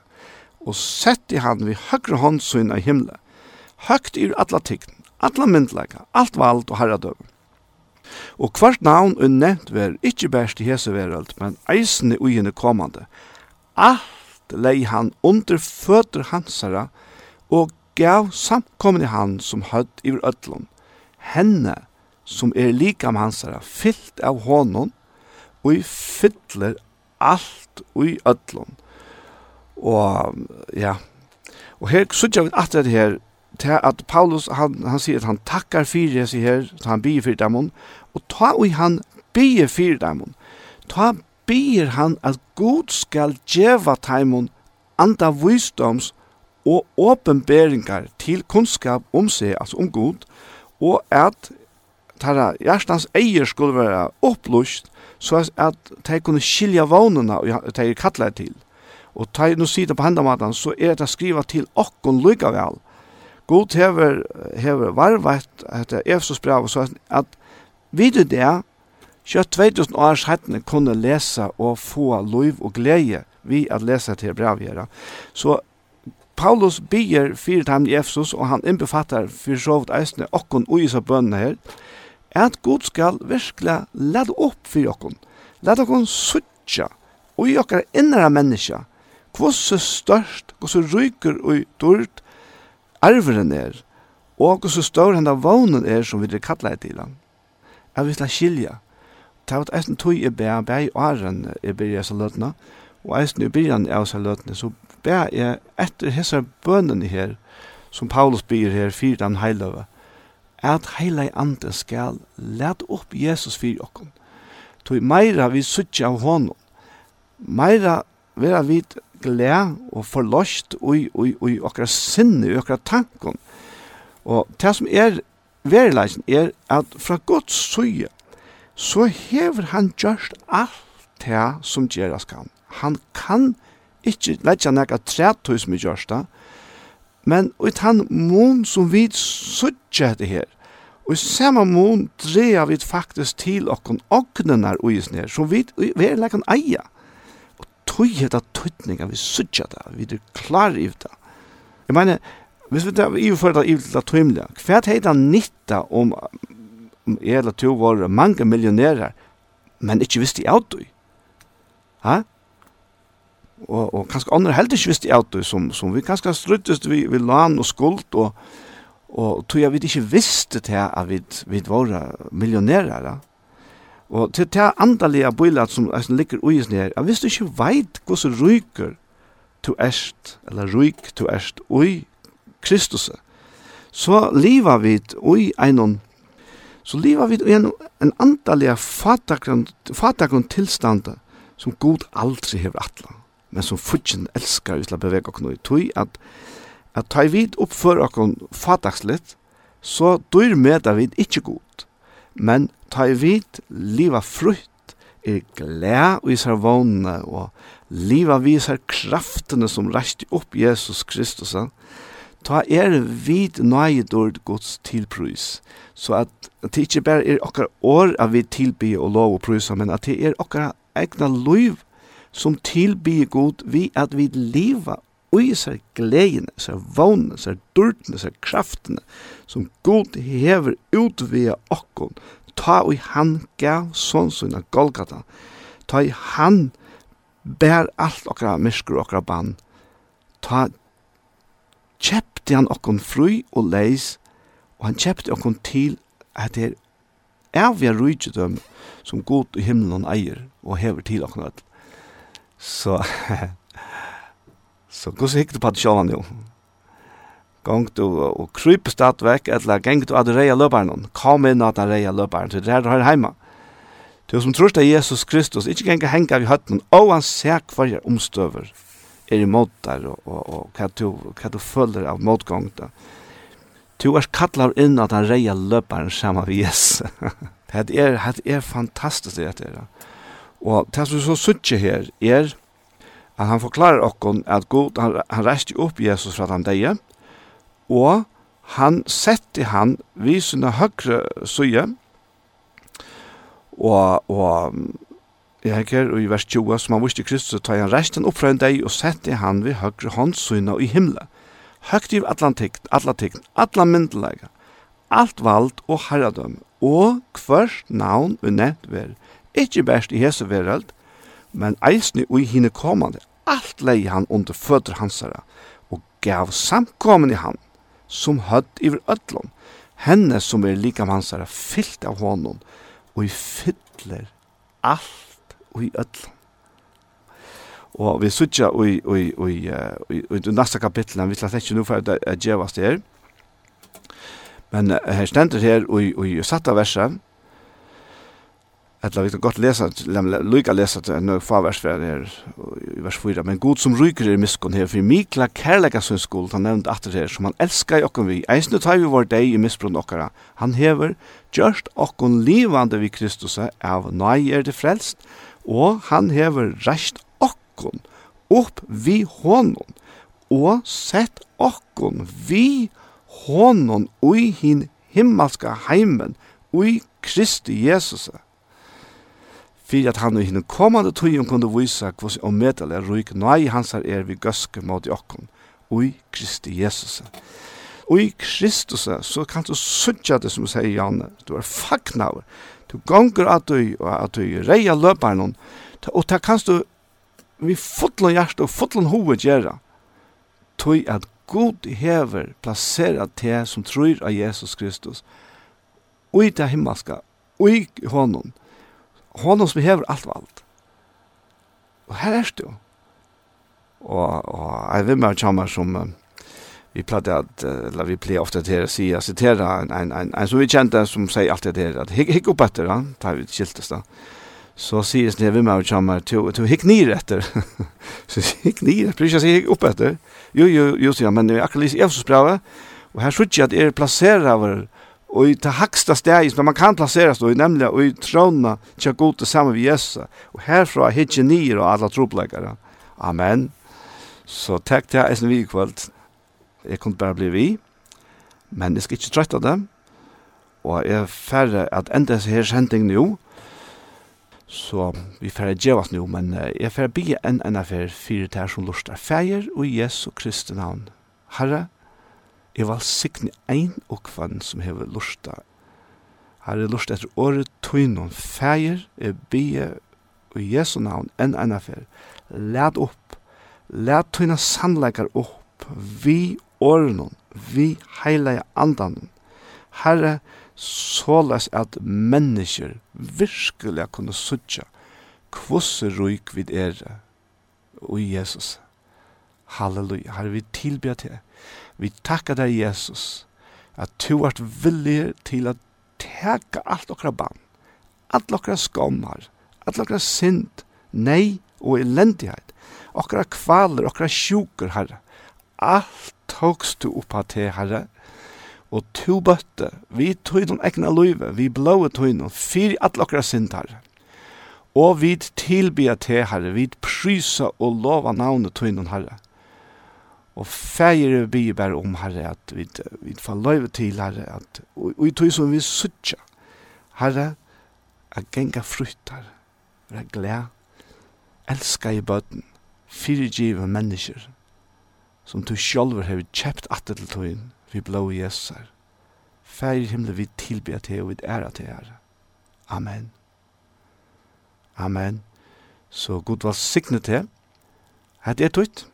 og setti han vi høyre håndsyn av himle, høgt i atla tykten, atla myndleika, alt vald og herradøven. Og kvart navn er nevnt ver, ikkje bæst i hese verald, men eisne ugene komande. Alt lei han under føtter hansara, og gav samkommende han som hødd i ødlom. Henne, som er likam hansara, fyllt av honom, og i fyller alt ui ødlom. Og, ja, og her sutja vi at det her, til at Paulus, han, han sier at han takkar fyrir seg her, han byr fyrir dem, og ta og han bygge fyrir dem. Ta byr han at Gud skal djeva taimon anda visdoms og åpenberingar til kunnskap om seg, altså om Gud, og at tarra hjertans eier skulle være opplust, så at de kunne skilja vånene og de er kattlet til. Og ta nu sida på hendamaten, så er det skriva til okkon lykka vel. God hever, hever varvet etter Efsos brev, så at Vid du det, kjøtt 2000 års hettene kunne lese og få lov og glede vi at lese til brevgjere. Så Paulus bier fyrir ham i Efsos, og han innbefattar fyrir så eisne okkon ui sa bønne her, at god skal virkelig lade opp fyrir okkon. Lade okkon suttja ui okkar innra menneska, kvosse størst, kvosse ryker og dyrt arveren er, og kvosse større henda vånen er som vi kallar til han. Jeg vil skilja. Det var eisen tog jeg bæ, bæ i åren jeg byrja så løtene, og eisen i byrjan av så løtene, så bæ jeg etter hessa bønnen her, som Paulus byr her, fyr den heiløve, at heilai anden skal let opp Jesus fyr okkon. Tog meira vi suttje av honom, meira vera vit glæ og forlost oi oi oi okra sinne, okra tankon. Og det som er verileisen er at fra Guds søye, så hever han gjørst alt det som gjeras kan. Han kan ikke letja nekka trætøy som er det, men ut han mån som vi søtja det her, og i samme mån dreier vi faktisk til okkon ognenar og isner, som vi verileisen eia. Og tøy heter tøytninga vi søtja det, vi er klar i det. Jeg mener, Hvis vi tar i for det i til tøymla, hva er det nytta om om jeg eller to var mange millionærer, men ikke visste i av Ha? Og, og kanskje andre heller ikke visste i av som, som vi kanskje struttest vi, vi lan og skuld, og, og tog jeg vi ikke visste til at vi, vi var millionærer. Og til det andalige bøylet som jeg ligger ui her, jeg visste ikke veit hvordan ryker to erst, eller ryk to erst ui, Kristus. Så lever vi i en så lever vi i en, en antallig fatakon tilstand som god aldri hever atla, men som fudgen elskar vi til å bevege oss i at, at ta vid oppfør oss fatakslitt, så dyr med det vid ikkje god, men ta vit liva frukt, er gled og isar vågne, og liva visar kraftene som reiste opp Jesus Kristus, og ta er vid nøyedord gods tilprys. Så at, at det ikke bare er okkar år av vi tilby og lov og prysa, men at det er okkar egna liv som tilby god vi at vi og ui sær gledene, sær vågne, sær dyrtene, sær kraftene som god hever utvia okkon, ta og han gav sånsunna Golgata, ta i han bær alt okkara og okkara bann, ta kjepte han okkon fru og leis, og han kjepte okkon til at det er avgjør rujtjødøm som god i himmelen eier og hever til okkon öll. Så, så gos hikk du på det sjålan jo. Gong du og kryp stad vekk, eller geng du ad reia løparen, kom inn ad reia løparen, til det her du har heima. Du som tror det Jesus Kristus, ikke geng henga vi høtten, og han ser hver omstøver, er imot der, og, og, og hva, du, hva du føler av motgång da. Du er kallar inn at han reia løparen saman med Jesus. det er, det er fantastisk det er. Og det som vi så suttje her er at han forklarer okkon at god, han, han reiste opp Jesus fra den deie, og han sette han vi sina høyre søye, og, og Jeg hekker og i vers 20 som han viste Kristus tar han resten opp fra en deg og sette han ved høyre håndsyna i himmelen. Høgt i atlantikt, atlantikt, atla alt vald og herredøm, og kvørst navn og nevnt ver, ikkje best i hese verald, men eisne og i hine kommande, alt lei han under føtter hansara, og gav samkommen i han, som høtt iver ötlom, henne som er likam hansara, fyllt av honom, og i fyller alt i öll. Og vi sutja i, i, i, i, i, i nasta kapitlen, vi slett ikke nu for at djevast her. Men her stender her i, i satta verset, Eller vi kan godt lesa, lukka lese til en fa vers for her, i vers 4, men god som ryker er miskon her, for Mikla kærlega sin skuld, han nevnt atter her, som han elskar i okken vi, eisne tar vi vår deg i misbrunn okkara, han hever, gjørst okken livande vi Kristus av, nei er det frelst, og han hever reist okkon opp vi honom, og sett okkon vi honom ui hin himmelska heimen ui Kristi Jesus. Fyrir at han ui hin kommande tøyen kunde vise hva som medel er ruik nøy hans er vi gøske mot okkon ui Kristi Jesus. Ui i Kristus så kan du sutja det som sier Janne, du er fagnaver, Du gonger at du, at du reia løparen, og ta kanst du vi fotlan hjärsta og fotlan hovet gjerra. Tøy at god hever plassera te som tror av Jesus Kristus. ui ta himmaska himmelska, honum honum honom. Honom som hever alt vald. Og her er det jo. Og, og jeg vil med kjammer som vi pratade att eller vi plejer ofta till att säga citera en en en en så vi kände som säger alltid det att hick hick upp efter han tar vi skiltes då så sägs det vi med chama till till hick ni efter [laughs] så hick ni precis jag säger upp efter jo jo jo så men det är akkurat jag så bra och här skulle jag att är placera över och i det högsta steget som man kan placeras då nämligen och i trona tjä god tillsammans vi Jesus. Och härifrån hick ner och alla tropläggare amen. Så tack till er vi kvällt Jeg kunne bare bli vi, men jeg skal ikke trøtte det. Og jeg er ferdig at enda så her sending nå, så vi er ferdig djevas nå, men jeg er ferdig bygge en enn affær fire tær som lort er feir og Jesu Kristi navn. Herre, jeg var signe ein og kvann som hever lorta. Herre, lort etter året tøynon feir, jeg bygge og Jesu navn enn enn affær. Læt opp, læt tøyna sannleikar opp, vi årenon, vi heilige andanon. Herre, såles at mennesker virkelig kunne suttja kvosse ruik vid ere og Jesus. Halleluja. Herre, vi tilbyr til. Vi takkar deg, Jesus, at du vart villig til at teka alt okra band, alt okra skommar, alt okra synd, nei og elendighet, okra kvaler, okra sjuker, Herre, alt togst du oppa til herre, og to bøtte, vi tøyden egna løyve, vi blåe tøyden, fyr alle okra herre. Og vi tilbyr til herre, vi prysa og lova navnet tøyden herre. Og feir vi bare om herre, at vi, vi får løyve til herre, at, og, og i tøy som vi suttja, herre, at genga fruttar, være glad, elska i bøtten, fyrgive mennesker, som du sjálfur hefur kjept atter til tøyen vi blå Jesus her. Fær himle vi tilbe til og vi æra til her. Amen. Amen. Så god var signe til. Hette er tøyt.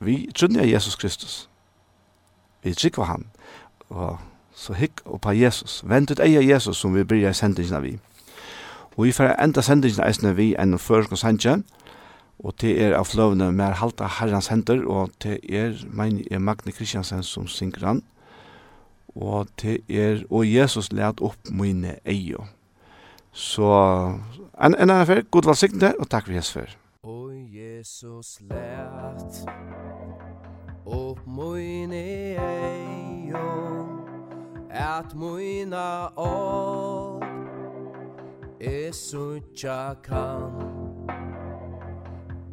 Vi trunner Jesus Kristus. Vi trykva han. Og så hikk oppa Jesus. Vent ut eia Jesus som vi bryr sendingen av vi. Og vi får enda sendingen eisne vi enn først og sendingen Og det er av fløvene med halta herrens hender, og det er, mein, er Magne Kristiansen som synger han. Og det er, og Jesus let opp mine eier. Så, en, en annen fer, god valsikten og takk for Jesus fer. Og Jesus let opp mine eio, at mine år, er suttja kan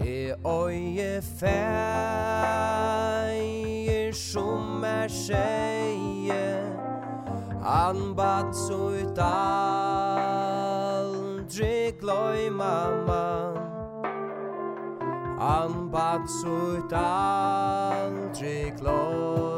e oie feir som er sjeie Han bat så ut aldri gløy mamma. Han bad så ut aldri gløy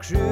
crew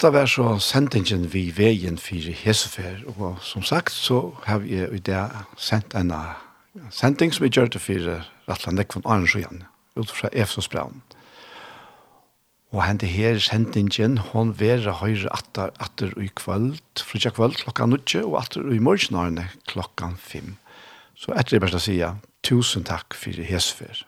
hatta var så sendingen vi veien for Hesefer, og som sagt så har vi i det sendt en sending som vi gjør det for Rattlandek von Arnsjøen, ut fra Efsosbraun. Og hente her sendingen, hon vera høyre atter, atter i kvöld, frutja kvöld klokka nutje, og atter i morgenarne klokka fem. Så etter det bare å si, tusen takk for Hesefer.